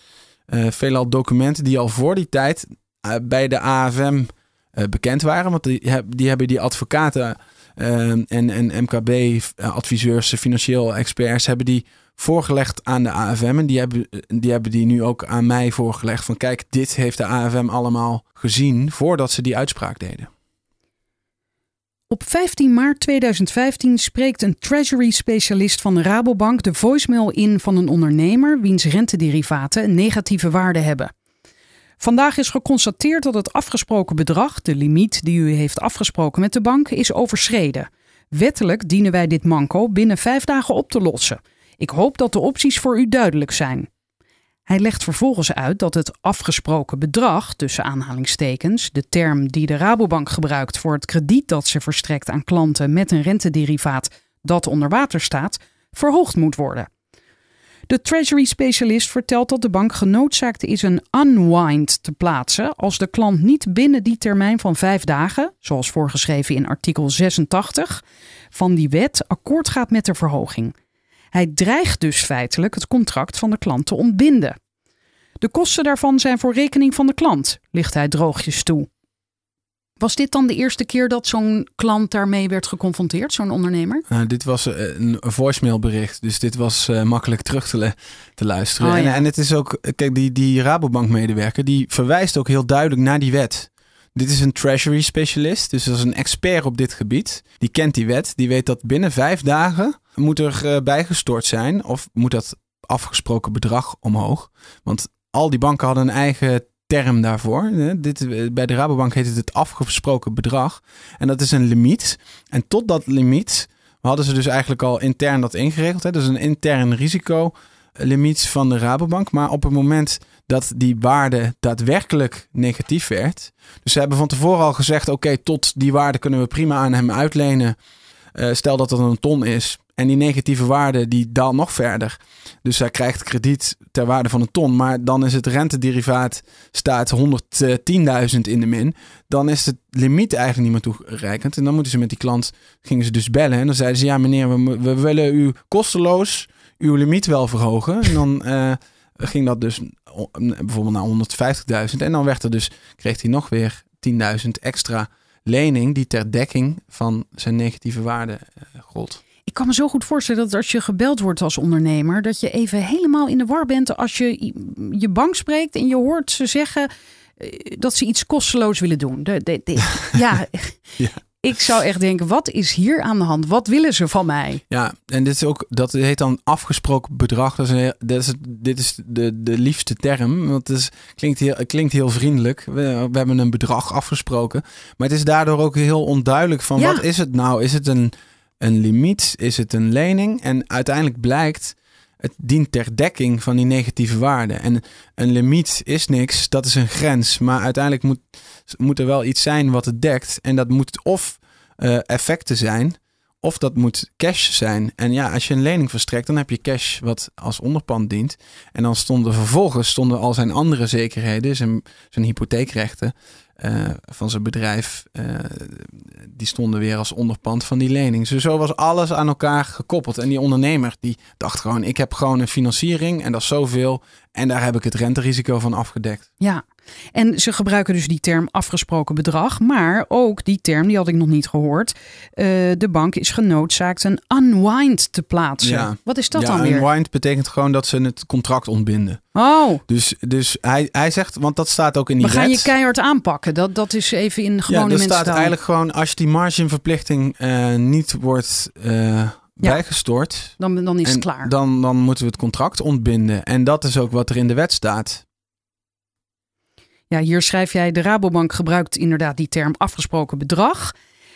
veelal documenten die al voor die tijd uh, bij de AFM eh, bekend waren. Want die, die hebben die advocaten eh, en, en MKB-adviseurs, financieel experts, hebben die voorgelegd aan de AFM. En die hebben, die hebben die nu ook aan mij voorgelegd. Van kijk, dit heeft de AFM allemaal gezien voordat ze die uitspraak deden. Op 15 maart 2015 spreekt een treasury-specialist van de Rabobank de voicemail in van een ondernemer wiens rentederivaten negatieve waarde hebben. Vandaag is geconstateerd dat het afgesproken bedrag, de limiet die u heeft afgesproken met de bank, is overschreden. Wettelijk dienen wij dit manco binnen vijf dagen op te lossen. Ik hoop dat de opties voor u duidelijk zijn. Hij legt vervolgens uit dat het afgesproken bedrag, tussen aanhalingstekens, de term die de Rabobank gebruikt voor het krediet dat ze verstrekt aan klanten met een rentederivaat dat onder water staat, verhoogd moet worden. De Treasury specialist vertelt dat de bank genoodzaakt is een unwind te plaatsen als de klant niet binnen die termijn van vijf dagen, zoals voorgeschreven in artikel 86 van die wet, akkoord gaat met de verhoging. Hij dreigt dus feitelijk het contract van de klant te ontbinden. De kosten daarvan zijn voor rekening van de klant, ligt hij droogjes toe. Was dit dan de eerste keer dat zo'n klant daarmee werd geconfronteerd, zo'n ondernemer? Uh, dit was uh, een voicemailbericht, dus dit was uh, makkelijk terug te, te luisteren. Oh, ja. en, en het is ook, kijk, die, die Rabobank-medewerker die verwijst ook heel duidelijk naar die wet. Dit is een treasury specialist, dus dat is een expert op dit gebied. Die kent die wet, die weet dat binnen vijf dagen moet er uh, bijgestort zijn of moet dat afgesproken bedrag omhoog. Want al die banken hadden een eigen term daarvoor. Dit, bij de Rabobank heet het het afgesproken bedrag. En dat is een limiet. En tot dat limiet hadden ze dus eigenlijk al intern dat ingeregeld. Hè? Is een intern risicolimiet van de Rabobank. Maar op het moment dat die waarde daadwerkelijk negatief werd. Dus ze hebben van tevoren al gezegd: oké, tot die waarde kunnen we prima aan hem uitlenen. Stel dat dat een ton is. En die negatieve waarde die daalt nog verder. Dus hij krijgt krediet ter waarde van een ton. Maar dan is het rentederivaat staat 110.000 in de min. Dan is het limiet eigenlijk niet meer toereikend. En dan moeten ze met die klant, gingen ze dus bellen. En dan zeiden ze, ja meneer, we, we willen u kosteloos uw limiet wel verhogen. En dan uh, ging dat dus bijvoorbeeld naar 150.000. En dan werd er dus, kreeg hij nog weer 10.000 extra lening die ter dekking van zijn negatieve waarde uh, gold. Ik kan me zo goed voorstellen dat als je gebeld wordt als ondernemer, dat je even helemaal in de war bent als je je bank spreekt en je hoort ze zeggen eh, dat ze iets kosteloos willen doen. De, de, de, [LAUGHS] ja, ja. ik zou echt denken, wat is hier aan de hand? Wat willen ze van mij? Ja, en dit is ook, dat heet dan afgesproken bedrag. Dat is een, dat is, dit is de, de liefste term, want het is, klinkt, heel, klinkt heel vriendelijk. We, we hebben een bedrag afgesproken, maar het is daardoor ook heel onduidelijk van Ja. wat is het nou? Is het een, een limiet? Is het een lening? En uiteindelijk blijkt, het dient ter dekking van die negatieve waarde. En een limiet is niks, dat is een grens. Maar uiteindelijk moet, moet er wel iets zijn wat het dekt. En dat moet of eh, effecten zijn, of dat moet cash zijn. En ja, als je een lening verstrekt, dan heb je cash wat als onderpand dient. En dan stonden vervolgens stonden al zijn andere zekerheden, zijn, zijn hypotheekrechten uh, van zijn bedrijf, uh, die stonden weer als onderpand van die lening. Dus zo was alles aan elkaar gekoppeld. En die ondernemer die dacht gewoon, ik heb gewoon een financiering en dat is zoveel. En daar heb ik het renterisico van afgedekt. Ja, en ze gebruiken dus die term afgesproken bedrag, maar ook die term, die had ik nog niet gehoord. Uh, de bank is genoodzaakt een unwind te plaatsen. Ja. Wat is dat ja, dan weer? Unwind betekent gewoon dat ze het contract ontbinden. Oh, Dus, dus hij, hij zegt, want dat staat ook in die we gaan wet. je keihard aanpakken. Dat, dat is even in ja, gewone mensen staat taal. eigenlijk gewoon, als die marginverplichting uh, niet wordt uh, bijgestort, Dan, dan is het klaar. Dan, dan moeten we het contract ontbinden. En dat is ook wat er in de wet staat. Ja, hier schrijf jij, de Rabobank gebruikt inderdaad die term afgesproken bedrag.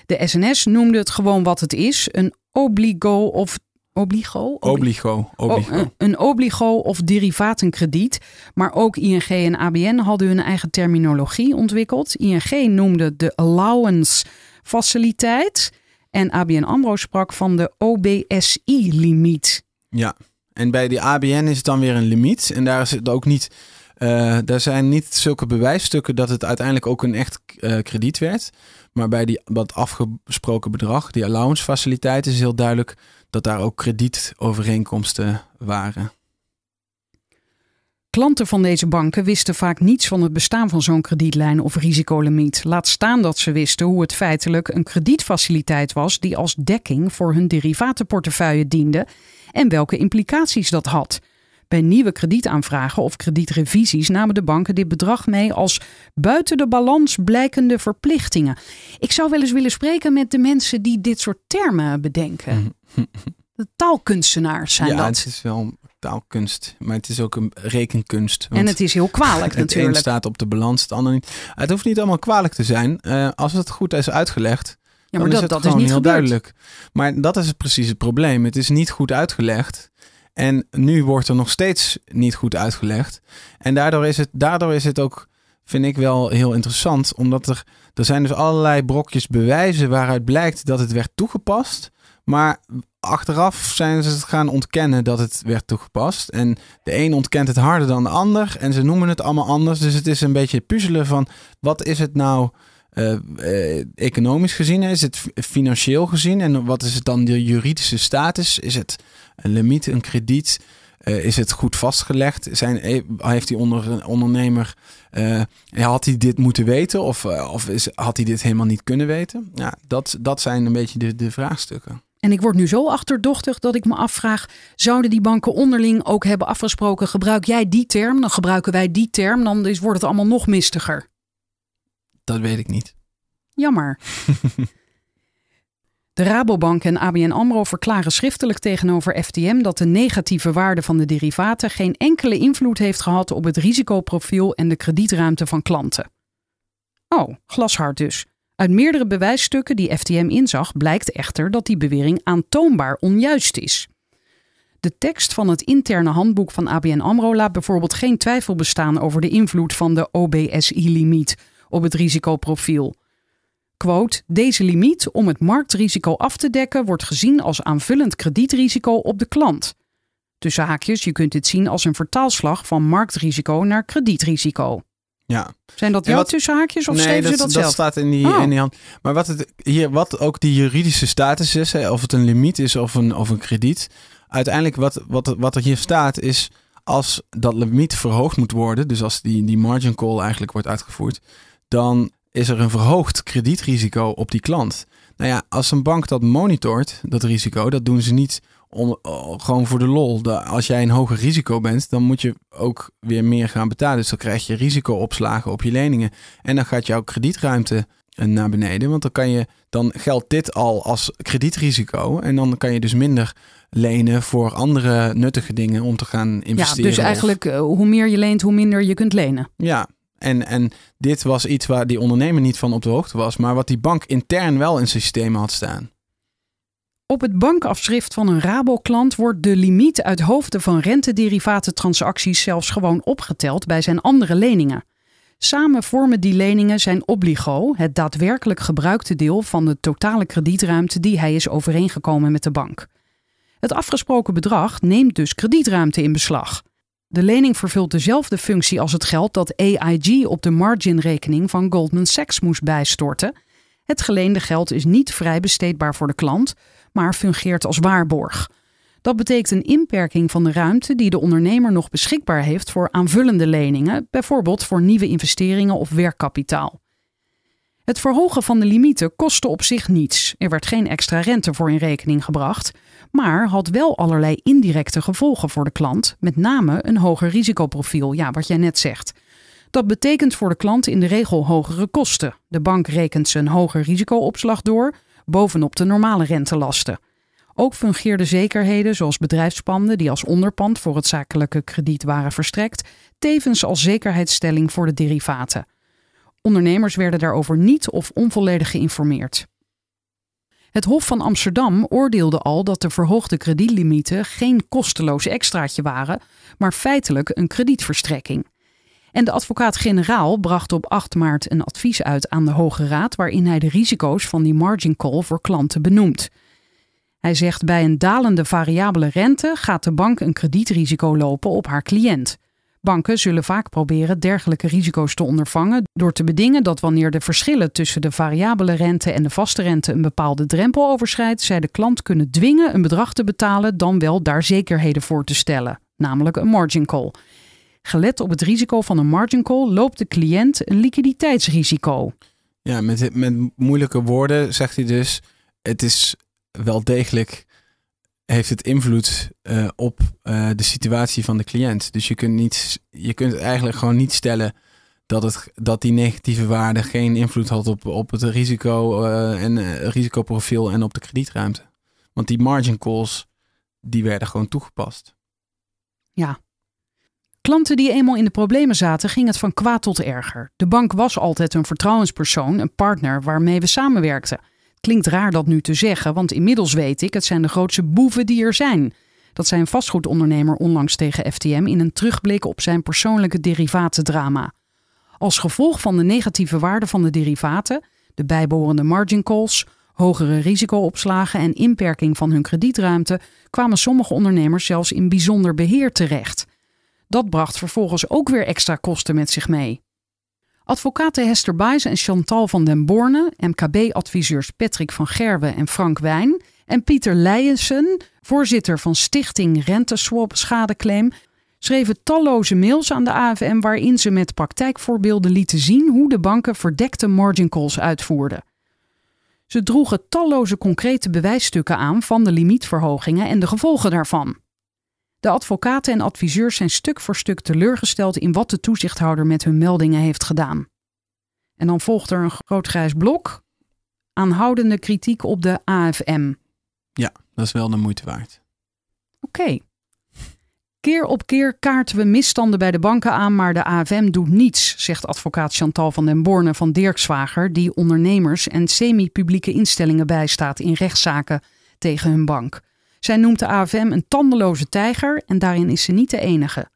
De SNS noemde het gewoon wat het is, een obligo of obligo? Obligo. obligo. Oh, een, een obligo of derivatenkrediet. Maar ook ING en ABN hadden hun eigen terminologie ontwikkeld. ING noemde de allowance faciliteit. En ABN AMRO sprak van de OBSI-limiet. Ja, en bij die ABN is het dan weer een limiet. En daar is het ook niet... Uh, daar zijn niet zulke bewijsstukken dat het uiteindelijk ook een echt uh, krediet werd. Maar bij die, dat afgesproken bedrag, die allowance faciliteit, is heel duidelijk dat daar ook kredietovereenkomsten waren. Klanten van deze banken wisten vaak niets van het bestaan van zo'n kredietlijn of risicolimiet. Laat staan dat ze wisten hoe het feitelijk een kredietfaciliteit was die als dekking voor hun derivatenportefeuille diende en welke implicaties dat had. Bij nieuwe kredietaanvragen of kredietrevisies namen de banken dit bedrag mee als buiten de balans blijkende verplichtingen. Ik zou wel eens willen spreken met de mensen die dit soort termen bedenken. [LAUGHS] De taalkunstenaars zijn ja, dat. het is wel taalkunst, maar het is ook een rekenkunst. En het is heel kwalijk [LAUGHS] het een natuurlijk. staat op de balans, het ander niet. Het hoeft niet allemaal kwalijk te zijn. Eh, als het goed is uitgelegd, Ja, maar dan dat, is het dat is gewoon niet heel gebeurd. duidelijk. Maar dat is precies het probleem. Het is niet goed uitgelegd. En nu wordt er nog steeds niet goed uitgelegd. En daardoor is het, daardoor is het ook, vind ik wel heel interessant. Omdat er, er zijn dus allerlei brokjes bewijzen waaruit blijkt dat het werd toegepast. Maar achteraf zijn ze het gaan ontkennen dat het werd toegepast. En de een ontkent het harder dan de ander. En ze noemen het allemaal anders. Dus het is een beetje puzzelen van wat is het nou economisch gezien? Is het financieel gezien? En wat is het dan de juridische status? Is het een limiet, een krediet? Eh, is het goed vastgelegd? Zijn, eh, heeft die onder, ondernemer, eh, had hij dit moeten weten? Of, eh, of is, had hij dit helemaal niet kunnen weten? Ja, dat, dat zijn een beetje de, de vraagstukken. En ik word nu zo achterdochtig dat ik me afvraag: zouden die banken onderling ook hebben afgesproken? Gebruik jij die term, dan gebruiken wij die term, dan is, wordt het allemaal nog mistiger. Dat weet ik niet. Jammer. [LAUGHS] De Rabobank en ABN AMRO verklaren schriftelijk tegenover FTM dat de negatieve waarde van de derivaten geen enkele invloed heeft gehad op het risicoprofiel en de kredietruimte van klanten. Oh, glashard dus. Uit meerdere bewijsstukken die FTM inzag blijkt echter dat die bewering aantoonbaar onjuist is. De tekst van het interne handboek van ABN AMRO laat bijvoorbeeld geen twijfel bestaan over de invloed van de OBSI-limiet op het risicoprofiel. Quote, deze limiet om het marktrisico af te dekken wordt gezien als aanvullend kredietrisico op de klant. Tussen haakjes, je kunt dit zien als een vertaalslag van marktrisico naar kredietrisico. Ja. Zijn dat jouw wat- tussenhaakjes of nee, schreven ze dat, dat, dat zelf? staat in die, Oh. in die hand. Maar wat, het, hier, wat ook die juridische status is, hè, of het een limiet is of een, of een krediet. Uiteindelijk wat, wat, wat er hier staat is, als dat limiet verhoogd moet worden, dus als die, die margin call eigenlijk wordt uitgevoerd, dan is er een verhoogd kredietrisico op die klant. Nou ja, als een bank dat monitort, dat risico, dat doen ze niet om, oh, gewoon voor de lol. De- als jij een hoger risico bent, dan moet je ook weer meer gaan betalen. Dus dan krijg je risicoopslagen op je leningen. En dan gaat jouw kredietruimte eh, naar beneden. Want dan, kan je, dan geldt dit al als kredietrisico. En dan kan je dus minder lenen voor andere nuttige dingen om te gaan Ja, investeren. dus of- eigenlijk eh, hoe meer je leent, hoe minder je kunt lenen. ja, en, en dit was iets waar die ondernemer niet van op de hoogte was, maar wat die bank intern wel in zijn systeem had staan. Op het bankafschrift van een Rabo-klant wordt de limiet uit hoofde van rentederivatentransacties zelfs gewoon opgeteld bij zijn andere leningen. Samen vormen die leningen zijn obligo, het daadwerkelijk gebruikte deel van de totale kredietruimte die hij is overeengekomen met de bank. Het afgesproken bedrag neemt dus kredietruimte in beslag. De lening vervult dezelfde functie als het geld dat AIG op de marginrekening van Goldman Sachs moest bijstorten. Het geleende geld is niet vrij besteedbaar voor de klant, maar fungeert als waarborg. Dat betekent een inperking van de ruimte die de ondernemer nog beschikbaar heeft voor aanvullende leningen, bijvoorbeeld voor nieuwe investeringen of werkkapitaal. Het verhogen van de limieten kostte op zich niets. Er werd geen extra rente voor in rekening gebracht, maar had wel allerlei indirecte gevolgen voor de klant, met name een hoger risicoprofiel, ja, wat jij net zegt. Dat betekent voor de klant in de regel hogere kosten. De bank rekent een hoger risicoopslag door, bovenop de normale rentelasten. Ook fungeerden zekerheden zoals bedrijfspanden die als onderpand voor het zakelijke krediet waren verstrekt, tevens als zekerheidsstelling voor de derivaten. Ondernemers werden daarover niet of onvolledig geïnformeerd. Het Hof van Amsterdam oordeelde al dat de verhoogde kredietlimieten geen kosteloos extraatje waren, maar feitelijk een kredietverstrekking. En de advocaat-generaal bracht op 8 maart een advies uit aan de Hoge Raad waarin hij de risico's van die margin call voor klanten benoemt. Hij zegt bij een dalende variabele rente gaat de bank een kredietrisico lopen op haar cliënt. Banken zullen vaak proberen dergelijke risico's te ondervangen door te bedingen dat wanneer de verschillen tussen de variabele rente en de vaste rente een bepaalde drempel overschrijdt, zij de klant kunnen dwingen een bedrag te betalen dan wel daar zekerheden voor te stellen, namelijk een margin call. Gelet op het risico van een margin call loopt de cliënt een liquiditeitsrisico. Ja, met, met moeilijke woorden zegt hij dus: het is wel degelijk, heeft het invloed uh, op uh, de situatie van de cliënt. Dus je kunt, niet, je kunt eigenlijk gewoon niet stellen dat, het, dat die negatieve waarde geen invloed had op, op het risico uh, en risicoprofiel en op de kredietruimte. Want die margin calls, die werden gewoon toegepast. Ja, Klanten die eenmaal in de problemen zaten, ging het van kwaad tot erger. De bank was altijd een vertrouwenspersoon, een partner waarmee we samenwerkten. Klinkt raar dat nu te zeggen, want inmiddels weet ik, het zijn de grootste boeven die er zijn. Dat zei een vastgoedondernemer onlangs tegen FTM in een terugblik op zijn persoonlijke derivatendrama. Als gevolg van de negatieve waarde van de derivaten, de bijbehorende margin calls, hogere risicoopslagen en inperking van hun kredietruimte, kwamen sommige ondernemers zelfs in bijzonder beheer terecht. Dat bracht vervolgens ook weer extra kosten met zich mee. Advocaten Hester Buijs en Chantal van den Borne, MKB-adviseurs Patrick van Gerwe en Frank Wijn en Pieter Leijensen, voorzitter van Stichting Renteswap Schadeclaim, schreven talloze mails aan de AFM waarin ze met praktijkvoorbeelden lieten zien hoe de banken verdekte margin calls uitvoerden. Ze droegen talloze concrete bewijsstukken aan van de limietverhogingen en de gevolgen daarvan. De advocaten en adviseurs zijn stuk voor stuk teleurgesteld in wat de toezichthouder met hun meldingen heeft gedaan. En dan volgt er een groot grijs blok. Aanhoudende kritiek op de AFM. Ja, dat is wel de moeite waard. Oké. Keer op keer kaarten we misstanden bij de banken aan, maar de AFM doet niets, zegt advocaat Chantal van den Borne van Dirkswager, die ondernemers en semi-publieke instellingen bijstaat in rechtszaken tegen hun bank. Zij noemt de AFM een tandeloze tijger en daarin is ze niet de enige.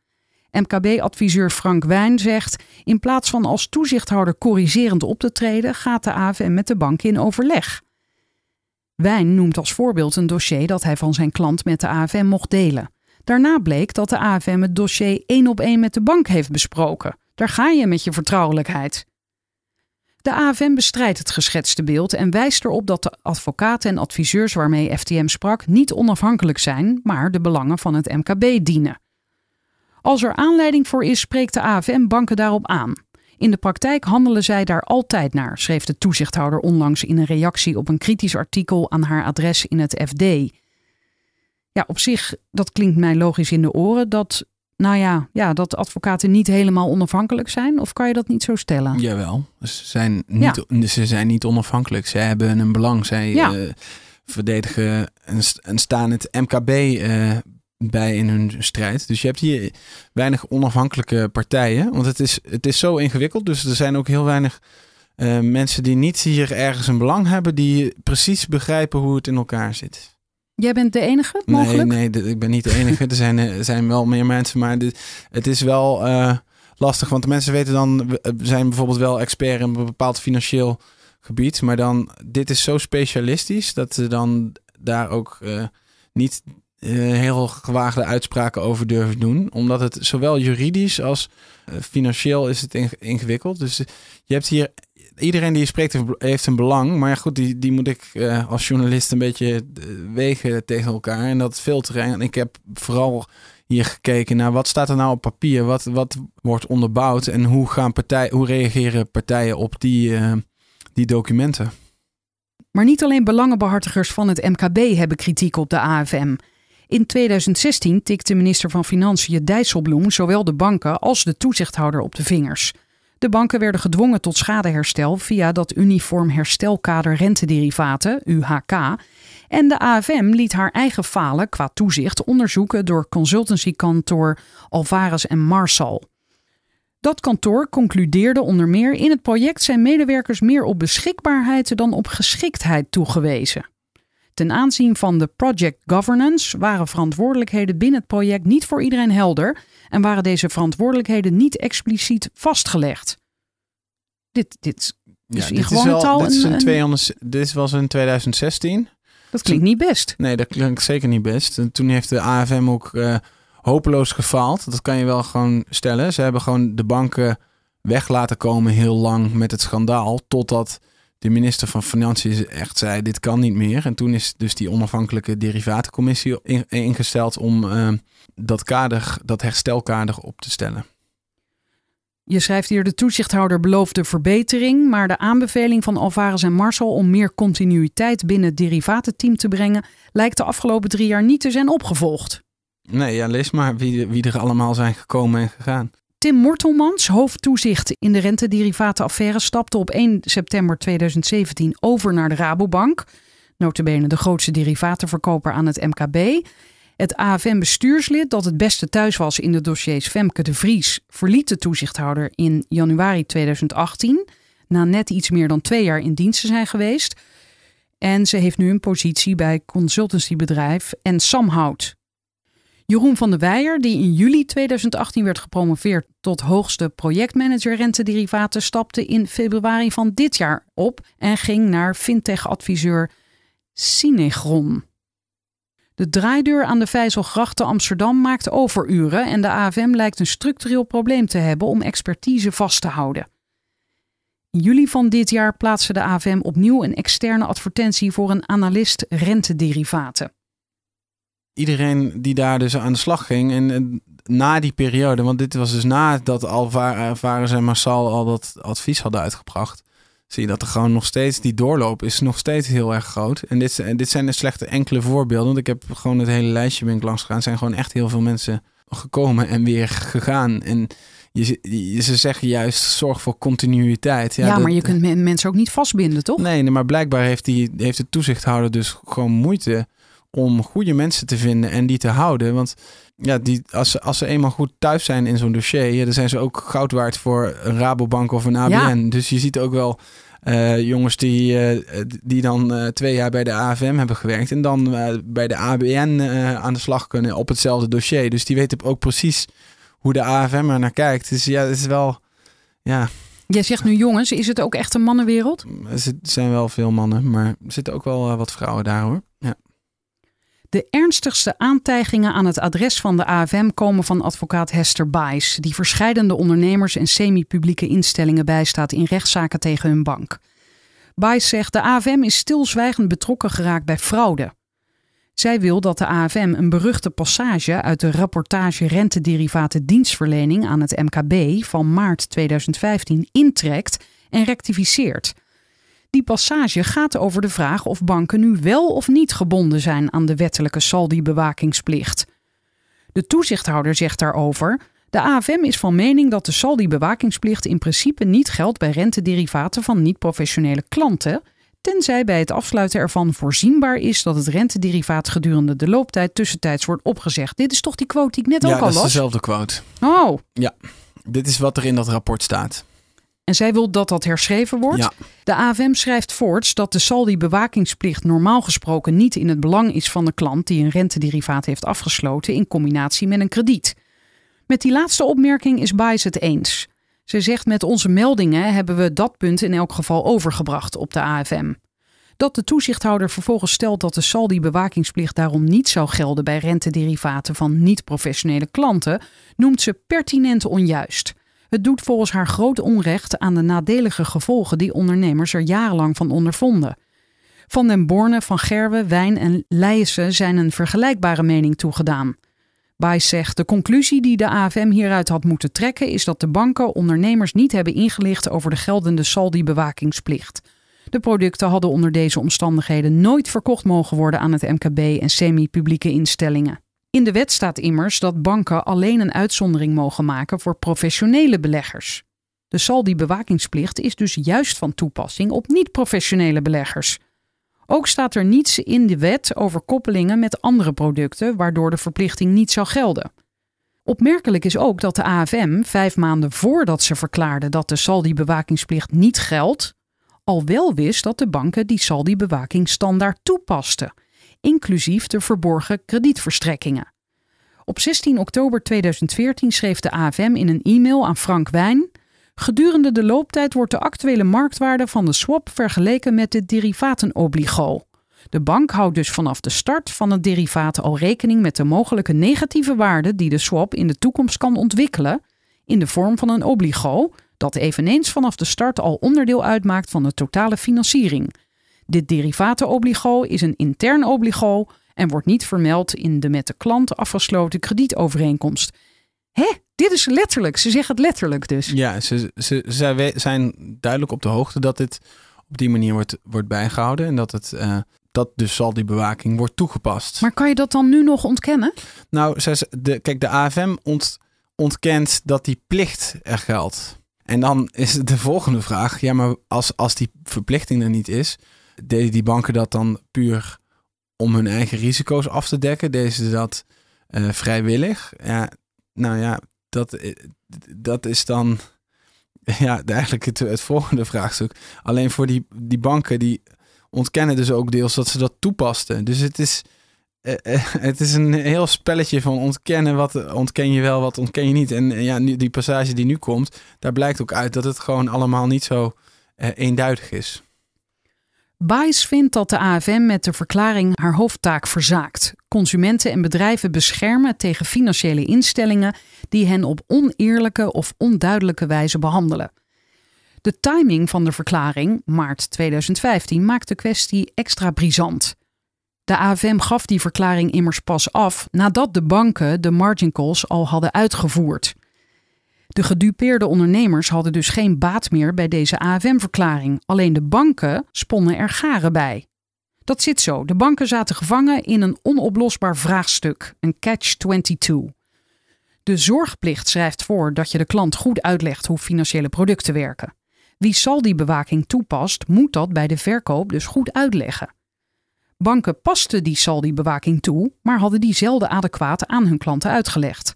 MKB-adviseur Frank Wijn zegt: in plaats van als toezichthouder corrigerend op te treden, gaat de AFM met de bank in overleg. Wijn noemt als voorbeeld een dossier dat hij van zijn klant met de AFM mocht delen. Daarna bleek dat de AFM het dossier één op één met de bank heeft besproken. Daar ga je met je vertrouwelijkheid. De AFM bestrijdt het geschetste beeld en wijst erop dat de advocaten en adviseurs waarmee FTM sprak niet onafhankelijk zijn, maar de belangen van het MKB dienen. Als er aanleiding voor is, spreekt de AFM banken daarop aan. In de praktijk handelen zij daar altijd naar, schreef de toezichthouder onlangs in een reactie op een kritisch artikel aan haar adres in het FD. Ja, op zich, dat klinkt mij logisch in de oren dat nou ja, ja, dat advocaten niet helemaal onafhankelijk zijn? Of kan je dat niet zo stellen? Jawel, ze zijn niet, ze zijn niet onafhankelijk. Zij hebben een belang. Zij uh, verdedigen en, en, staan het MKB uh, eh, bij in hun strijd. Dus je hebt hier weinig onafhankelijke partijen. Want het is, het is zo ingewikkeld. Dus er zijn ook heel weinig uh, mensen die niet hier ergens een belang hebben. Die precies begrijpen hoe het in elkaar zit. Jij bent de enige, mogelijk? Nee, nee, ik ben niet de enige. er, zijn, er zijn wel meer mensen, maar het is wel uh, lastig. Want de mensen weten dan, we zijn bijvoorbeeld wel expert in een bepaald financieel gebied. Maar dan, dit is zo specialistisch dat ze dan daar ook uh, niet uh, heel gewaagde uitspraken over durven doen. Omdat het zowel juridisch als financieel is het ingewikkeld. Dus je hebt hier iedereen die spreekt heeft een belang. Maar ja, goed, die, die moet ik uh, als journalist een beetje eh, wegen tegen elkaar. En dat filteren. En ik heb vooral hier gekeken naar wat staat er nou op papier? Wat, wat wordt onderbouwd? En hoe, gaan partij, hoe reageren partijen op die, uh, die documenten? Maar niet alleen belangenbehartigers van het MKB hebben kritiek op de AFM. In 2016 tikte minister van Financiën Dijsselbloem zowel de banken als de toezichthouder op de vingers. De banken werden gedwongen tot schadeherstel via dat Uniform Herstelkader Rentederivaten, UHK. En de AFM liet haar eigen falen qua toezicht onderzoeken door consultancykantoor Alvarez en Marsal. Dat kantoor concludeerde onder meer in het project zijn medewerkers meer op beschikbaarheid dan op geschiktheid toegewezen. Ten aanzien van de project governance waren verantwoordelijkheden binnen het project niet voor iedereen helder en waren deze verantwoordelijkheden niet expliciet vastgelegd. Dit, dit is ja, taal. Dit, is een, 200, dit was in 2016. Dat klinkt niet best. Nee, dat klinkt zeker niet best. En toen heeft de AFM ook uh, hopeloos gefaald. Dat kan je wel gewoon stellen. Ze hebben gewoon de banken weg laten komen heel lang met het schandaal. Totdat de minister van Financiën echt zei: dit kan niet meer. En toen is dus die onafhankelijke derivatencommissie ingesteld om uh, dat kader, dat herstelkader op te stellen. Je schrijft hier: de toezichthouder beloofde verbetering, maar de aanbeveling van Alvarez en Marcel om meer continuïteit binnen het derivatenteam te brengen, lijkt de afgelopen drie jaar niet te zijn opgevolgd. Nee, ja, lees maar wie, wie er allemaal zijn gekomen en gegaan. Tim Mortelmans, hoofdtoezicht in de rentederivatenaffaire, stapte op 1 september 2017 over naar de Rabobank. Notabene de grootste derivatenverkoper aan het MKB. Het AFM-bestuurslid dat het beste thuis was in de dossiers Femke de Vries verliet de toezichthouder in januari 2018, na net iets meer dan twee jaar in dienst te zijn geweest. En ze heeft nu een positie bij consultancybedrijf en Samhout. Jeroen van der Weijer, die in juli 2018 werd gepromoveerd tot hoogste projectmanager rentederivaten, stapte in februari van dit jaar op en ging naar fintech-adviseur Synegron. De draaideur aan de Vijzelgracht te Amsterdam maakt overuren en de AFM lijkt een structureel probleem te hebben om expertise vast te houden. In juli van dit jaar plaatste de AFM opnieuw een externe advertentie voor een analist rentederivaten. Iedereen die daar dus aan de slag ging en, en na die periode, want dit was dus nadat Alvarez en Massal al dat advies hadden uitgebracht, zie je dat er gewoon nog steeds, die doorloop is nog steeds heel erg groot. En dit, dit zijn de slechte enkele voorbeelden, want ik heb gewoon het hele lijstje ben ik langs gegaan. Er zijn gewoon echt heel veel mensen gekomen en weer gegaan. En je, ze zeggen juist zorg voor continuïteit. Ja, maar je kunt mensen ook niet vastbinden, toch? Nee, nee maar blijkbaar heeft, die, heeft de toezichthouder dus gewoon moeite om goede mensen te vinden en die te houden. Want ja, die, als, ze, als ze eenmaal goed thuis zijn in zo'n dossier, ja, dan zijn ze ook goud waard voor een Rabobank of een ABN. Dus je ziet ook wel uh, jongens die, uh, die dan uh, twee jaar bij de AFM hebben gewerkt en dan bij de ABN aan de slag kunnen op hetzelfde dossier. Dus die weten ook precies hoe de AFM er naar kijkt. Dus ja, het is wel, ja... Jij zegt nu jongens, is het ook echt een mannenwereld? Er zijn wel veel mannen, maar er zitten ook wel wat vrouwen daar hoor. Ja. De ernstigste aantijgingen aan het adres van de AFM komen van advocaat Hester Baes, die verscheidende ondernemers en semi-publieke instellingen bijstaat in rechtszaken tegen hun bank. Baes zegt de AFM is stilzwijgend betrokken geraakt bij fraude. Zij wil dat de AFM een beruchte passage uit de rapportage rentederivaten dienstverlening aan het MKB van maart 2015 intrekt en rectificeert. Die passage gaat over de vraag of banken nu wel of niet gebonden zijn aan de wettelijke saldi-bewakingsplicht. De toezichthouder zegt daarover: de AFM is van mening dat de saldi-bewakingsplicht in principe niet geldt bij rentederivaten van niet-professionele klanten, tenzij bij het afsluiten ervan voorzienbaar is dat het rentederivaat gedurende de looptijd tussentijds wordt opgezegd. Dit is toch die quote die ik net ook al las? Ja, dat is dezelfde quote. Oh. Ja, dit is wat er in dat rapport staat. En zij wil dat dat herschreven wordt. De AFM schrijft voorts dat de saldi-bewakingsplicht normaal gesproken niet in het belang is van de klant die een rentederivaat heeft afgesloten in combinatie met een krediet. Met die laatste opmerking is Baes het eens. Ze zegt met onze meldingen hebben we dat punt in elk geval overgebracht op de AFM. Dat de toezichthouder vervolgens stelt dat de saldi-bewakingsplicht daarom niet zou gelden bij rentederivaten van niet-professionele klanten, noemt ze pertinent onjuist. Het doet volgens haar groot onrecht aan de nadelige gevolgen die ondernemers er jarenlang van ondervonden. Van den Borne, Van Gerwe, Wijn en Leijsen zijn een vergelijkbare mening toegedaan. Baes zegt de conclusie die de AFM hieruit had moeten trekken is dat de banken ondernemers niet hebben ingelicht over de geldende saldi-bewakingsplicht. De producten hadden onder deze omstandigheden nooit verkocht mogen worden aan het MKB en semi-publieke instellingen. In de wet staat immers dat banken alleen een uitzondering mogen maken voor professionele beleggers. De saldi-bewakingsplicht is dus juist van toepassing op niet-professionele beleggers. Ook staat er niets in de wet over koppelingen met andere producten, waardoor de verplichting niet zou gelden. Opmerkelijk is ook dat de AFM vijf maanden voordat ze verklaarde dat de saldi-bewakingsplicht niet geldt, al wel wist dat de banken die saldi-bewaking standaard toepasten inclusief de verborgen kredietverstrekkingen. Op 16 oktober 2014 schreef de AFM in een e-mail aan Frank Wijn: Gedurende de looptijd wordt de actuele marktwaarde van de swap vergeleken met de derivatenobligo. De bank houdt dus vanaf de start van het derivaat al rekening met de mogelijke negatieve waarde die de swap in de toekomst kan ontwikkelen in de vorm van een obligo, dat eveneens vanaf de start al onderdeel uitmaakt van de totale financiering. Dit derivatenobligo is een intern obligo en wordt niet vermeld in de met de klant afgesloten kredietovereenkomst. Hè? Dit is letterlijk. Ze zeggen het letterlijk dus. Ja, ze, ze, zijn duidelijk op de hoogte dat dit op die manier wordt, wordt bijgehouden. En dat, het, eh, dat dus zal die bewaking wordt toegepast. Maar kan je dat dan nu nog ontkennen? Nou, zij, de, kijk, de AFM ont, ontkent dat die plicht er geldt. En dan is de volgende vraag: ja, maar als, als die verplichting er niet is, deden die banken dat dan puur om hun eigen risico's af te dekken? Deden ze dat eh, vrijwillig? Ja, nou ja, dat, eh, dat is dan [LAUGHS] ja, eigenlijk het, het volgende vraagstuk. Alleen voor die, die banken, die ontkennen dus ook deels dat ze dat toepasten. Dus het is, eh, [LAUGHS] het is een heel spelletje van ontkennen. Wat ontken je wel, wat ontken je niet. En ja, nu, die passage die nu komt, daar blijkt ook uit dat het gewoon allemaal niet zo eenduidig is. Bice vindt dat de AFM met de verklaring haar hoofdtaak verzaakt. Consumenten en bedrijven beschermen tegen financiële instellingen die hen op oneerlijke of onduidelijke wijze behandelen. De timing van de verklaring, maart 2015, maakt de kwestie extra brisant. De AFM gaf die verklaring immers pas af nadat de banken de margin calls al hadden uitgevoerd. De gedupeerde ondernemers hadden dus geen baat meer bij deze AFM-verklaring. Alleen de banken sponnen er garen bij. Dat zit zo. De banken zaten gevangen in een onoplosbaar vraagstuk, een catch-22. De zorgplicht schrijft voor dat je de klant goed uitlegt hoe financiële producten werken. Wie saldi-bewaking toepast, moet dat bij de verkoop dus goed uitleggen. Banken pasten die saldi-bewaking toe, maar hadden die zelden adequaat aan hun klanten uitgelegd.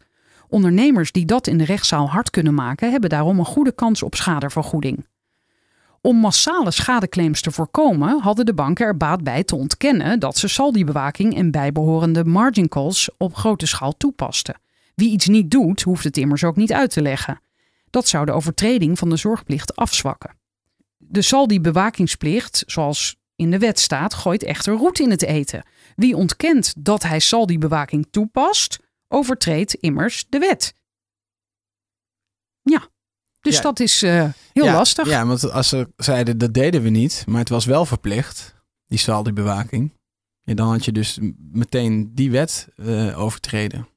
Ondernemers die dat in de rechtszaal hard kunnen maken, hebben daarom een goede kans op schadevergoeding. Om massale schadeclaims te voorkomen, hadden de banken er baat bij te ontkennen dat ze saldi-bewaking en bijbehorende margin calls op grote schaal toepasten. Wie iets niet doet, hoeft het immers ook niet uit te leggen. Dat zou de overtreding van de zorgplicht afzwakken. De saldi-bewakingsplicht, zoals in de wet staat, gooit echter roet in het eten. Wie ontkent dat hij saldi-bewaking toepast, overtreedt immers de wet. Ja, dus Ja. dat is eh, heel ja, lastig. Ja, want als ze zeiden dat deden we niet, maar het was wel verplicht, die saldi-bewaking. Ja, dan had je dus meteen die wet eh, overtreden.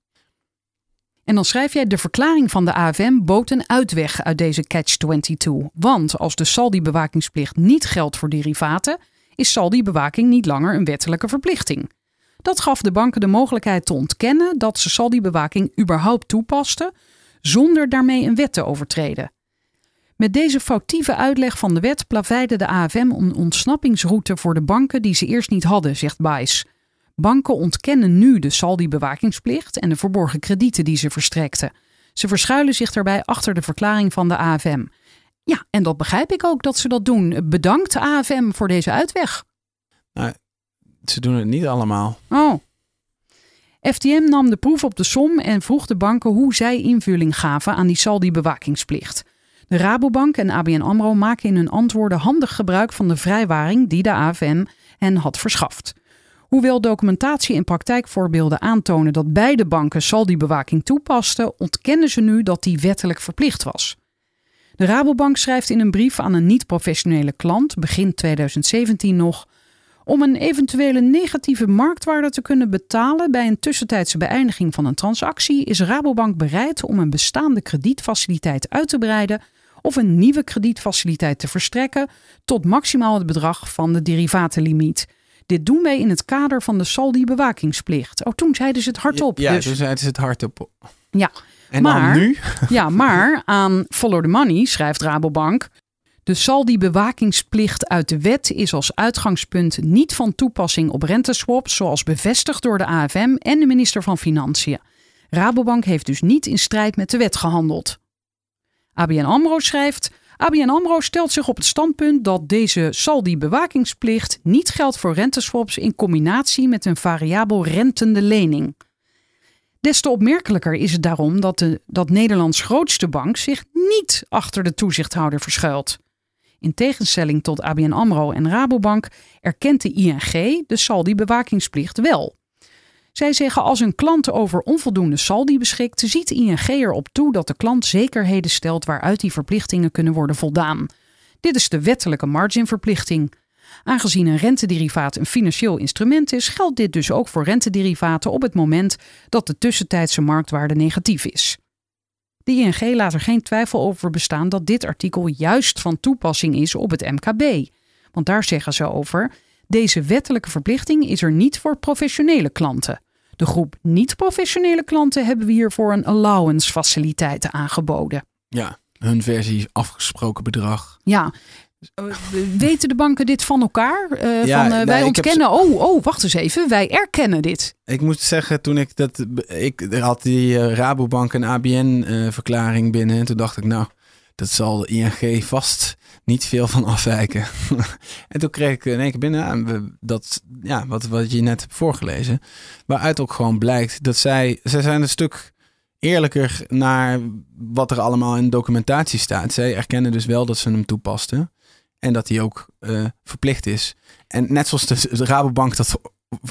En dan schrijf jij de verklaring van de AFM bood een uitweg uit deze catch-22. Want als de saldi-bewakingsplicht niet geldt voor derivaten, is saldi-bewaking niet langer een wettelijke verplichting. Dat gaf de banken de mogelijkheid te ontkennen dat ze saldi-bewaking überhaupt toepasten, zonder daarmee een wet te overtreden. Met deze foutieve uitleg van de wet plaveide de AFM een ontsnappingsroute voor de banken die ze eerst niet hadden, zegt Bice. Banken ontkennen nu de saldi-bewakingsplicht en de verborgen kredieten die ze verstrekten. Ze verschuilen zich daarbij achter de verklaring van de AFM. Ja, en dat begrijp ik ook dat ze dat doen. Bedankt AFM voor deze uitweg. Ze doen het niet allemaal. Oh. FTM nam de proef op de som en vroeg de banken hoe zij invulling gaven aan die saldi-bewakingsplicht. De Rabobank en ABN AMRO maken in hun antwoorden handig gebruik van de vrijwaring die de AFM hen had verschaft. Hoewel documentatie en praktijkvoorbeelden aantonen dat beide banken saldi-bewaking toepasten, ontkennen ze nu dat die wettelijk verplicht was. De Rabobank schrijft in een brief aan een niet-professionele klant, begin 2017 nog, om een eventuele negatieve marktwaarde te kunnen betalen bij een tussentijdse beëindiging van een transactie, is Rabobank bereid om een bestaande kredietfaciliteit uit te breiden of een nieuwe kredietfaciliteit te verstrekken tot maximaal het bedrag van de derivatenlimiet. Dit doen wij in het kader van de saldi-bewakingsplicht. Oh, toen zeiden ze het hardop. Ja, dus. dus het is het hardop. Ja, En Maar- dan nu? ja, maar aan Follow the Money schrijft Rabobank. De saldi-bewakingsplicht uit de wet is als uitgangspunt niet van toepassing op renteswaps, zoals bevestigd door de AFM en de minister van Financiën. Rabobank heeft dus niet in strijd met de wet gehandeld. ABN AMRO schrijft. ABN AMRO stelt zich op het standpunt dat deze saldi-bewakingsplicht niet geldt voor renteswaps in combinatie met een variabel rentende lening. Des te opmerkelijker is het daarom dat, de, dat Nederlands grootste bank zich niet achter de toezichthouder verschuilt. In tegenstelling tot ABN AMRO en Rabobank erkent de ING de saldi-bewakingsplicht wel. Zij zeggen als een klant over onvoldoende saldi beschikt, ziet de ING erop toe dat de klant zekerheden stelt waaruit die verplichtingen kunnen worden voldaan. Dit is de wettelijke marginverplichting. Aangezien een rentederivaat een financieel instrument is, geldt dit dus ook voor rentederivaten op het moment dat de tussentijdse marktwaarde negatief is. De ING laat er geen twijfel over bestaan dat dit artikel juist van toepassing is op het MKB. Want daar zeggen ze over: deze wettelijke verplichting is er niet voor professionele klanten. De groep niet-professionele klanten hebben we hiervoor een allowance faciliteiten aangeboden. Ja, hun versie afgesproken bedrag. Ja. Eh, Weten de banken dit van elkaar? Eh, Ja, van, eh, nee, wij heb ontkennen. Oh, oh, wacht eens even. Wij erkennen dit. Ik moet zeggen, toen ik dat. Ik had die Rabobank en ABN-verklaring binnen. En toen dacht ik, nou, dat zal de ING vast niet veel van afwijken. [LAUGHS] en toen kreeg ik in één keer binnen we- dat, ja, wat, wat je net hebt voorgelezen. Waaruit ook gewoon blijkt dat zij, zij zijn een stuk eerlijker naar wat er allemaal in documentatie staat. Zij erkennen dus wel dat ze hem toepasten. En dat hij ook eh, verplicht is. En net zoals de, de [LAUGHS] Rabobank dat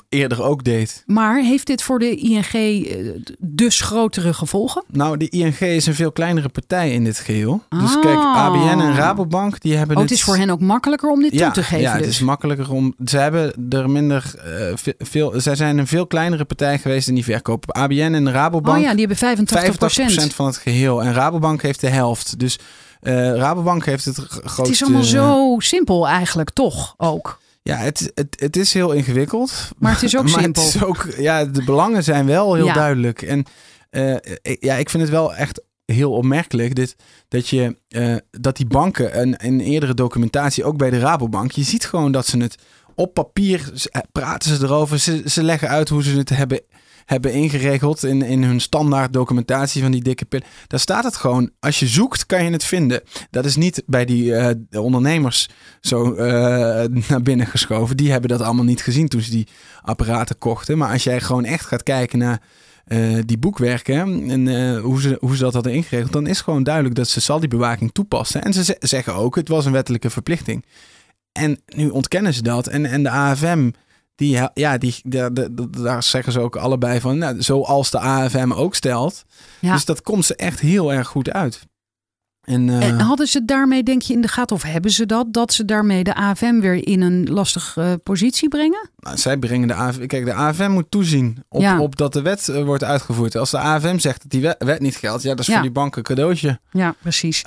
eerder ook deed. Maar heeft dit voor de ING eh, dus grotere gevolgen? Nou, de ING is een veel kleinere partij in dit geheel. Dus Ah. kijk, ABN en Rabobank, die hebben Oh, het... het is voor hen ook makkelijker om dit ja, toe te geven. Ja, het dus. is makkelijker om... Ze hebben er minder... eh, ve- veel, zij zijn een veel kleinere partij geweest in die verkoop. ABN en Rabobank... oh ja, die hebben 85 85% van het geheel. En Rabobank heeft de helft. Dus eh, Rabobank heeft het grootste... Het is allemaal zo simpel eigenlijk, toch ook. Ja, het, het, het is heel ingewikkeld. Maar het is ook [LAUGHS] maar simpel. Het is ook, ja, de belangen zijn wel heel Ja. duidelijk. En eh, ik- ja, ik vind het wel echt heel opmerkelijk dit, dat, je, eh, dat die banken een, een eerdere documentatie, ook bij de Rabobank, je ziet gewoon dat ze het op papier praten ze erover. Ze, ze leggen uit hoe ze het hebben, hebben ingeregeld in, in hun standaard documentatie van die dikke pillen. Daar staat het gewoon. Als je zoekt, kan je het vinden. Dat is niet bij die eh, de ondernemers zo eh, naar binnen geschoven. Die hebben dat allemaal niet gezien toen ze die apparaten kochten. Maar als jij gewoon echt gaat kijken naar eh, die boekwerken en hoe, ze, hoe ze dat hadden ingeregeld, dan is gewoon duidelijk dat ze saldi-bewaking toepassen. En ze- zeggen ook, het was een wettelijke verplichting. En nu ontkennen ze dat. En, en de AFM, die, ja, die, daar- zeggen ze ook allebei van, nou, zoals de AFM ook stelt. Ja. Dus dat komt ze echt heel erg goed uit. En, eh, En hadden ze daarmee, denk je, in de gaten, of hebben ze dat, dat ze daarmee de AFM weer in een lastige eh, positie brengen? Nou, zij brengen de AFM. Kijk, de AFM moet toezien op, Ja. op dat de wet eh, wordt uitgevoerd. Als de AFM zegt dat die wet, wet niet geldt, ja, dat is Ja. voor die banken een cadeautje. Ja, precies.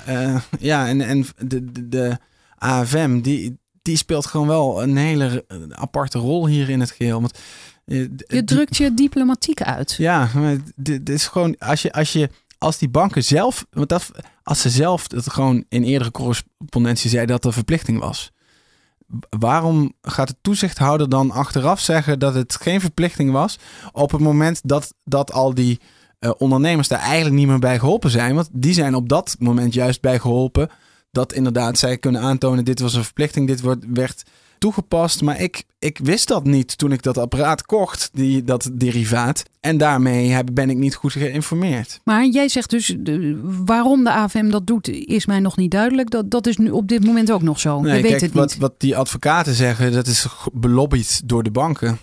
Ja, en, en de, de, de AFM, die, die speelt gewoon wel een hele aparte rol hier in het geheel. Want, eh, Je drukt je diplomatiek uit. Ja, maar dit, dit is gewoon als je, als je als die banken zelf, want dat, als ze zelf het gewoon in eerdere correspondentie zei dat er verplichting was. Waarom gaat de toezichthouder dan achteraf zeggen dat het geen verplichting was op het moment dat, dat al die eh, ondernemers daar eigenlijk niet meer bij geholpen zijn? Want die zijn op dat moment juist bij geholpen dat inderdaad zij kunnen aantonen dit was een verplichting, dit wordt, werd toegepast. Maar ik, ik wist dat niet toen ik dat apparaat kocht, die, dat derivaat. En daarmee heb, ben ik niet goed geïnformeerd. Maar jij zegt dus, de, waarom de AFM dat doet, is mij nog niet duidelijk. Dat, dat is nu op dit moment ook nog zo. Nee, Je weet kijk, het wat, niet. wat die advocaten zeggen, dat is belobbyd door de banken.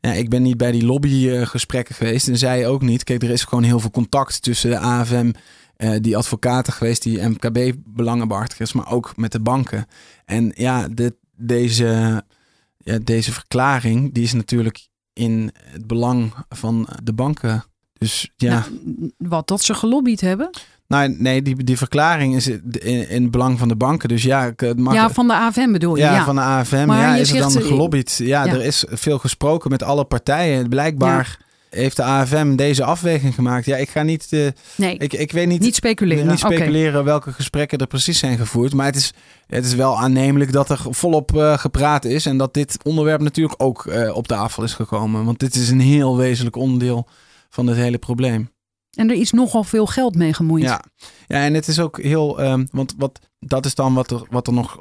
Ja, ik ben niet bij die lobbygesprekken geweest en zij ook niet. Kijk, er is gewoon heel veel contact tussen de AFM, eh, die advocaten geweest, die MKB-belangenbehartigers, maar ook met de banken. En ja, de, deze, ja, deze verklaring, die is natuurlijk in het belang van de banken. Dus ja. Nou, wat, dat ze gelobbyd hebben? Nou, nee, die, die verklaring is in, in het belang van de banken. Dus ja, het mag, ja, van de AFM bedoel je? ja, Ja, van de AFM. Maar ja, je is er dan gelobbyd? Ja, ja. er is veel gesproken met alle partijen. Blijkbaar heeft de AFM deze afweging gemaakt. Ja, ik ga niet... eh, nee, ik, ik weet niet... niet speculeren. niet speculeren welke gesprekken er precies zijn gevoerd. Maar het is, het is wel aannemelijk dat er volop eh, gepraat is. En dat dit onderwerp natuurlijk ook eh, op tafel is gekomen. Want dit is een heel wezenlijk onderdeel van het hele probleem. En er is nogal veel geld mee gemoeid. Ja. ja, en het is ook heel. ehm, want wat, dat is dan wat er, wat er nog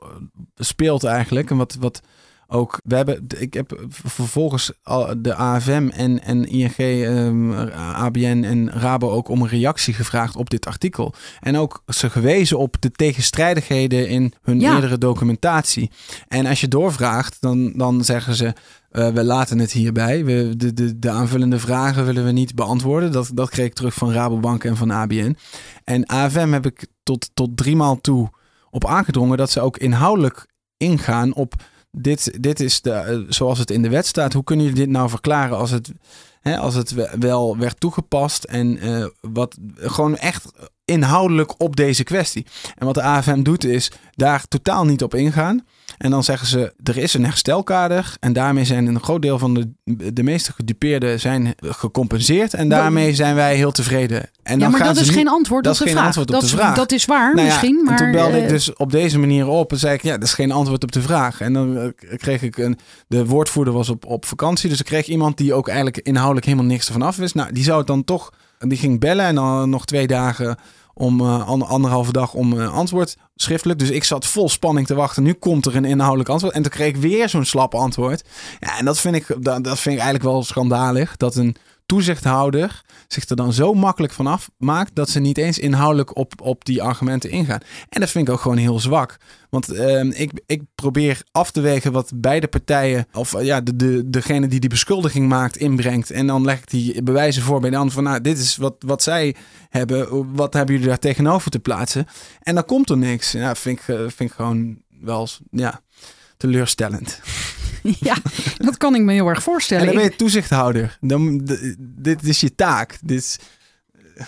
speelt eigenlijk. En wat, wat ook. We hebben. Ik heb vervolgens de AFM en, en ING, ehm, ABN en Rabo ook om een reactie gevraagd op dit artikel. En ook ze gewezen op de tegenstrijdigheden in hun Ja. eerdere documentatie. En als je doorvraagt, dan, dan zeggen ze. eh, we laten het hierbij. We, de, de, de aanvullende vragen willen we niet beantwoorden. Dat, dat kreeg ik terug van Rabobank en van ABN. En AFM heb ik tot, tot drie maal toe op aangedrongen dat ze ook inhoudelijk ingaan op dit, dit is de, eh, zoals het in de wet staat. Hoe kunnen jullie dit nou verklaren als het, hè, als het we- wel werd toegepast en eh, wat gewoon echt inhoudelijk op deze kwestie. En wat de AFM doet is daar totaal niet op ingaan. En dan zeggen ze, er is een herstelkader en daarmee zijn een groot deel van de, de meeste gedupeerden zijn gecompenseerd en daarmee zijn wij heel tevreden. En ja, maar dat is geen antwoord dat op de geen vraag. antwoord op dat, de is- vraag. dat is waar Nou ja, misschien, maar... en toen belde eh, ik dus op deze manier op en zei ik, ja, dat is geen antwoord op de vraag. En dan eh, kreeg ik een, de woordvoerder was op, op vakantie, dus ik kreeg iemand die ook eigenlijk inhoudelijk helemaal niks ervan af wist. Nou, die zou het dan toch, die ging bellen en dan nog twee dagen om ander- anderhalve dag om eh, antwoord schriftelijk. Dus ik zat vol spanning te wachten. Nu komt er een inhoudelijk antwoord. En toen kreeg ik weer zo'n slap antwoord. Ja, en dat vind ik, dat, dat vind ik eigenlijk wel schandalig. Dat een toezichthouder zich er dan zo makkelijk vanaf maakt dat ze niet eens inhoudelijk op, op die argumenten ingaan. En dat vind ik ook gewoon heel zwak. Want ehm, ik, ik probeer af te wegen wat beide partijen, of eh, ja, de, de, degene die die beschuldiging maakt, inbrengt. En dan leg ik die bewijzen voor bij de ander van, nou, dit is wat, wat zij hebben. Wat hebben jullie daar tegenover te plaatsen? En dan komt er niks. Ja, vind ik, eh, vind ik gewoon wel, ja, teleurstellend. [LAUGHS] [LAUGHS] ja, dat kan ik me heel erg En voorstellen. dan ben je toezichthouder. Dan, dit is je taak. Dit is,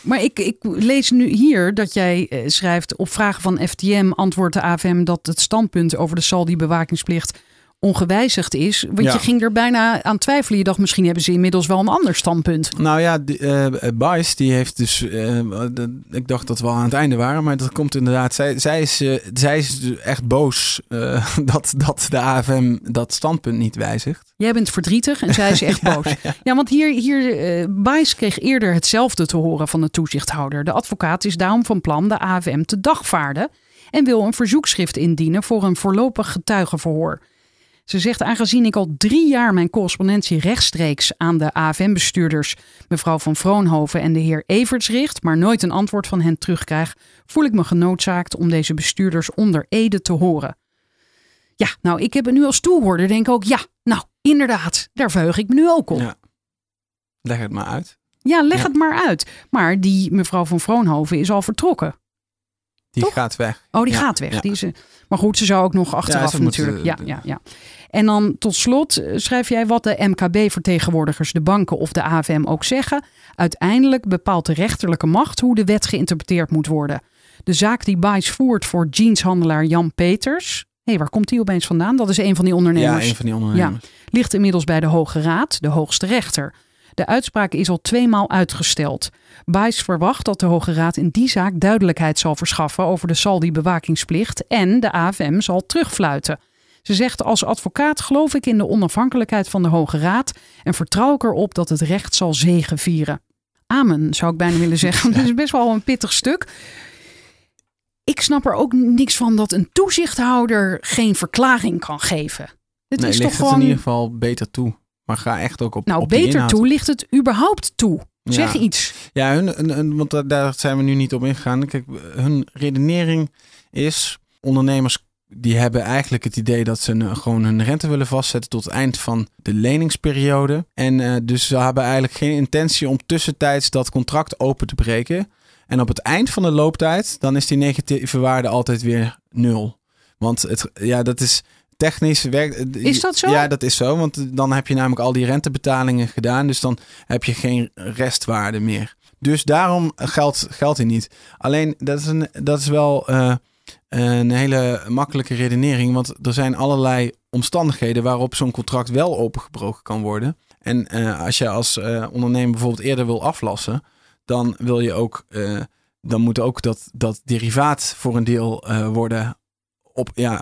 Maar ik, ik lees nu hier dat jij eh, schrijft op vragen van FTM antwoordt de AFM dat het standpunt over de Saldi-bewakingsplicht ongewijzigd is. Want Ja. je ging er bijna aan twijfelen. Je dacht misschien hebben ze inmiddels wel een ander standpunt. Nou ja, die, eh Bice, die heeft dus. eh, de- ik dacht dat we al aan het einde waren, maar dat komt inderdaad. Zij, zij, is, eh, zij is dus echt boos [LAUGHS] dat, dat de AFM dat standpunt niet wijzigt. Jij bent verdrietig en zij is echt [LAUGHS] boos. Ja, want hier, hier Bijs kreeg eerder hetzelfde te horen van de toezichthouder. De advocaat is daarom van plan de AFM te dagvaarden en wil een verzoekschrift indienen voor een voorlopig getuigenverhoor. Ze zegt, aangezien ik al drie jaar mijn correspondentie rechtstreeks aan de AFM-bestuurders, mevrouw van Vroonhoven en de heer Everts richt, maar nooit een antwoord van hen terugkrijg, voel ik me genoodzaakt om deze bestuurders onder ede te horen. Ja, nou, ik heb het nu als toehoorder denk ik ook, ja, nou, inderdaad, daar verheug ik me nu ook op. Ja. Leg het maar uit. Ja, leg Ja. het maar uit. Maar die mevrouw van Vroonhoven is al vertrokken. Die Toch? gaat weg. Oh, die Ja, gaat weg. Die is, eh, maar goed, ze zou ook nog achteraf natuurlijk. eh, ja, ja, ja. En dan tot slot eh, schrijf jij wat de MKB-vertegenwoordigers, de banken of de AFM ook zeggen. Uiteindelijk bepaalt de rechterlijke macht hoe de wet geïnterpreteerd moet worden. De zaak die Bice voert voor jeanshandelaar Jan Peters. Hé, waar komt die opeens vandaan? Dat is een van die Ja, ondernemers. een van die ondernemers. ligt inmiddels bij de Hoge Raad, de hoogste rechter. De uitspraak is al tweemaal uitgesteld. Bice verwacht dat de Hoge Raad in die zaak duidelijkheid zal verschaffen over de Saldi-bewakingsplicht en de AFM zal terugfluiten. Ze zegt als advocaat geloof ik in de onafhankelijkheid van de Hoge Raad en vertrouw ik erop dat het recht zal zegevieren. Amen, zou ik bijna willen zeggen. [LAUGHS] Dat is best wel een pittig stuk. Ik snap er ook niks van dat een toezichthouder geen verklaring kan geven. Het nee, is ligt toch het gewoon. in ieder geval beter toe. Maar ga echt ook op Nou, op beter toe ligt het überhaupt toe. Ja. Zeg iets. Ja, hun, hun- hun- want da- daar zijn we nu niet op ingegaan. Kijk, hun redenering is: ondernemers die hebben eigenlijk het idee dat ze gewoon hun rente willen vastzetten tot het eind van de leningsperiode. En eh, dus ze hebben eigenlijk geen intentie om tussentijds dat contract open te breken. En op het eind van de looptijd, dan is die negatieve waarde altijd weer nul. Want het, ja, dat is technisch werkt. Is dat zo? Ja, dat is zo. Want dan heb je namelijk al die rentebetalingen gedaan. Dus dan heb je geen restwaarde meer. Dus daarom geldt, geldt hij niet. Alleen dat is, een, dat is wel eh, een hele makkelijke redenering. Want er zijn allerlei omstandigheden waarop zo'n contract wel opengebroken kan worden. En eh, als je als eh, ondernemer bijvoorbeeld eerder wil aflassen, dan wil je ook. eh, dan moet ook dat, dat derivaat voor een deel worden op, ja,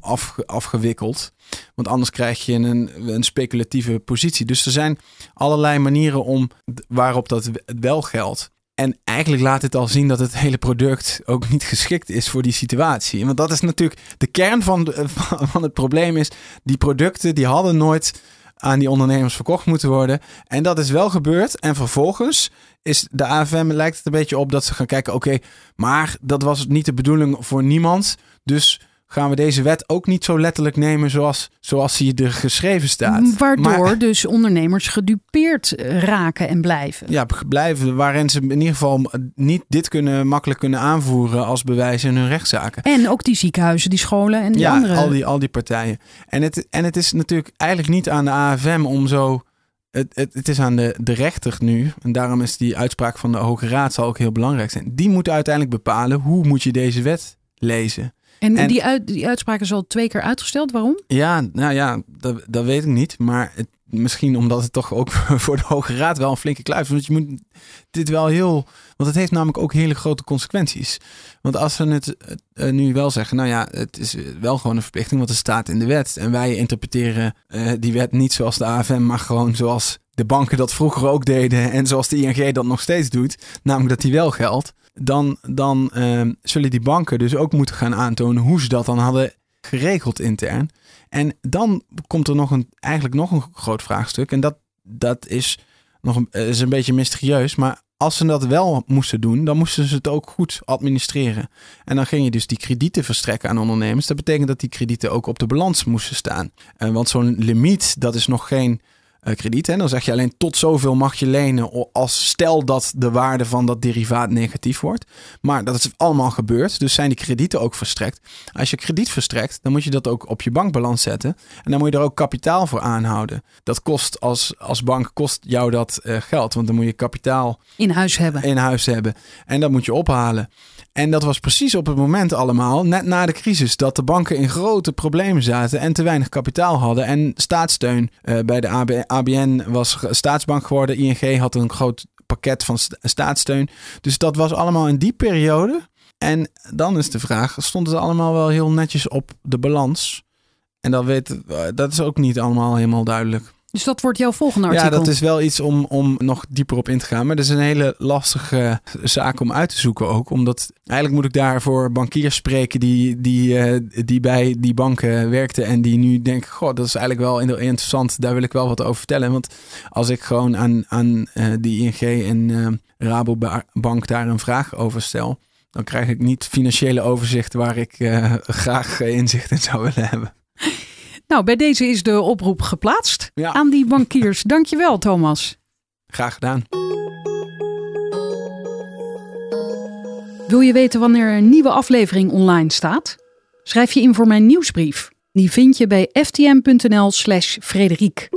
afge- afgewikkeld. Want anders krijg je een, een speculatieve positie. Dus er zijn allerlei manieren om, waarop dat wel geldt. En eigenlijk laat het al zien dat het hele product ook niet geschikt is voor die situatie. Want dat is natuurlijk de kern van, [LAUGHS] van het probleem is... die producten die hadden nooit aan die ondernemers verkocht moeten worden. En dat is wel gebeurd. En vervolgens is de AFM lijkt het een beetje op dat ze gaan kijken... oké, maar dat was niet de bedoeling voor niemand. Dus gaan we deze wet ook niet zo letterlijk nemen zoals, zoals die er geschreven staat. Waardoor Maar- dus ondernemers gedupeerd eh, raken en blijven. ja, blijven waarin ze in ieder geval niet dit kunnen makkelijk kunnen aanvoeren als bewijs in hun rechtszaken. En ook die ziekenhuizen, die scholen en die ja, andere. al die, al die partijen. En het, en het is natuurlijk eigenlijk niet aan de AFM om zo. Het, het, het is aan de, de rechter nu. En daarom is die uitspraak van de Hoge Raad zal ook heel belangrijk zijn. Die moeten uiteindelijk bepalen hoe moet je deze wet lezen. En en- die, uit, die uitspraak is al twee keer uitgesteld. Waarom? Ja, nou ja, dat, dat weet ik niet. Maar het, misschien omdat het toch ook [LAUGHS] voor de Hoge Raad wel een flinke kluif is. Want je moet dit wel heel. Want het heeft namelijk ook hele grote consequenties. Want als we het eh, nu wel zeggen, nou ja, het is wel gewoon een verplichting, want het staat in de wet. En wij interpreteren eh, die wet niet zoals de AFM, maar gewoon zoals de banken dat vroeger ook deden. En zoals de ING dat nog steeds doet. Namelijk dat die wel geldt. Dan, dan eh, zullen die banken dus ook moeten gaan aantonen hoe ze dat dan hadden geregeld intern. En dan komt er nog een, eigenlijk nog een groot vraagstuk. En dat, dat is nog een, is een beetje mysterieus. Maar als ze dat wel moesten doen, dan moesten ze het ook goed administreren. En dan ging je dus die kredieten verstrekken aan ondernemers. Dat betekent dat die kredieten ook op de balans moesten staan. Eh, want zo'n limiet, dat is nog geen eh, krediet. Hè? Dan zeg je alleen tot zoveel mag je lenen als stel dat de waarde van dat derivaat negatief wordt. Maar dat is allemaal gebeurd. Dus zijn die kredieten ook verstrekt. Als je krediet verstrekt, dan moet je dat ook op je bankbalans zetten. En dan moet je er ook kapitaal voor aanhouden. Dat kost als, als bank kost jou dat eh, geld. Want dan moet je kapitaal In huis hebben. in huis hebben. En dat moet je ophalen. En dat was precies op het moment allemaal, net na de crisis, dat de banken in grote problemen zaten en te weinig kapitaal hadden. En staatssteun eh, bij de AB ABN was staatsbank geworden. ING had een groot pakket van sta- staatssteun. Dus dat was allemaal in die periode. En dan is de vraag, stond het allemaal wel heel netjes op de balans? En dat, weet, eh, dat is ook niet allemaal helemaal duidelijk. Dus dat wordt jouw volgende artikel. Ja, dat is wel iets om, om nog dieper op in te gaan. Maar dat is een hele lastige zaak om uit te zoeken ook. Omdat eigenlijk moet ik daar voor bankiers spreken die, die, eh, die bij die banken werkten. En die nu denken, goh, dat is eigenlijk wel in- interessant. Daar wil ik wel wat over vertellen. Want als ik gewoon aan, aan eh, die ING en eh, Rabobank daar een vraag over stel. Dan krijg ik niet financiële overzicht waar ik graag inzicht in zou willen hebben. [LAUGHS] Nou, bij deze is de oproep geplaatst Ja. aan die bankiers. Dankjewel, Thomas. Graag gedaan. Wil je weten wanneer een nieuwe aflevering online staat? Schrijf je in voor mijn nieuwsbrief. Die vind je bij ftm.nl slash Frederiek.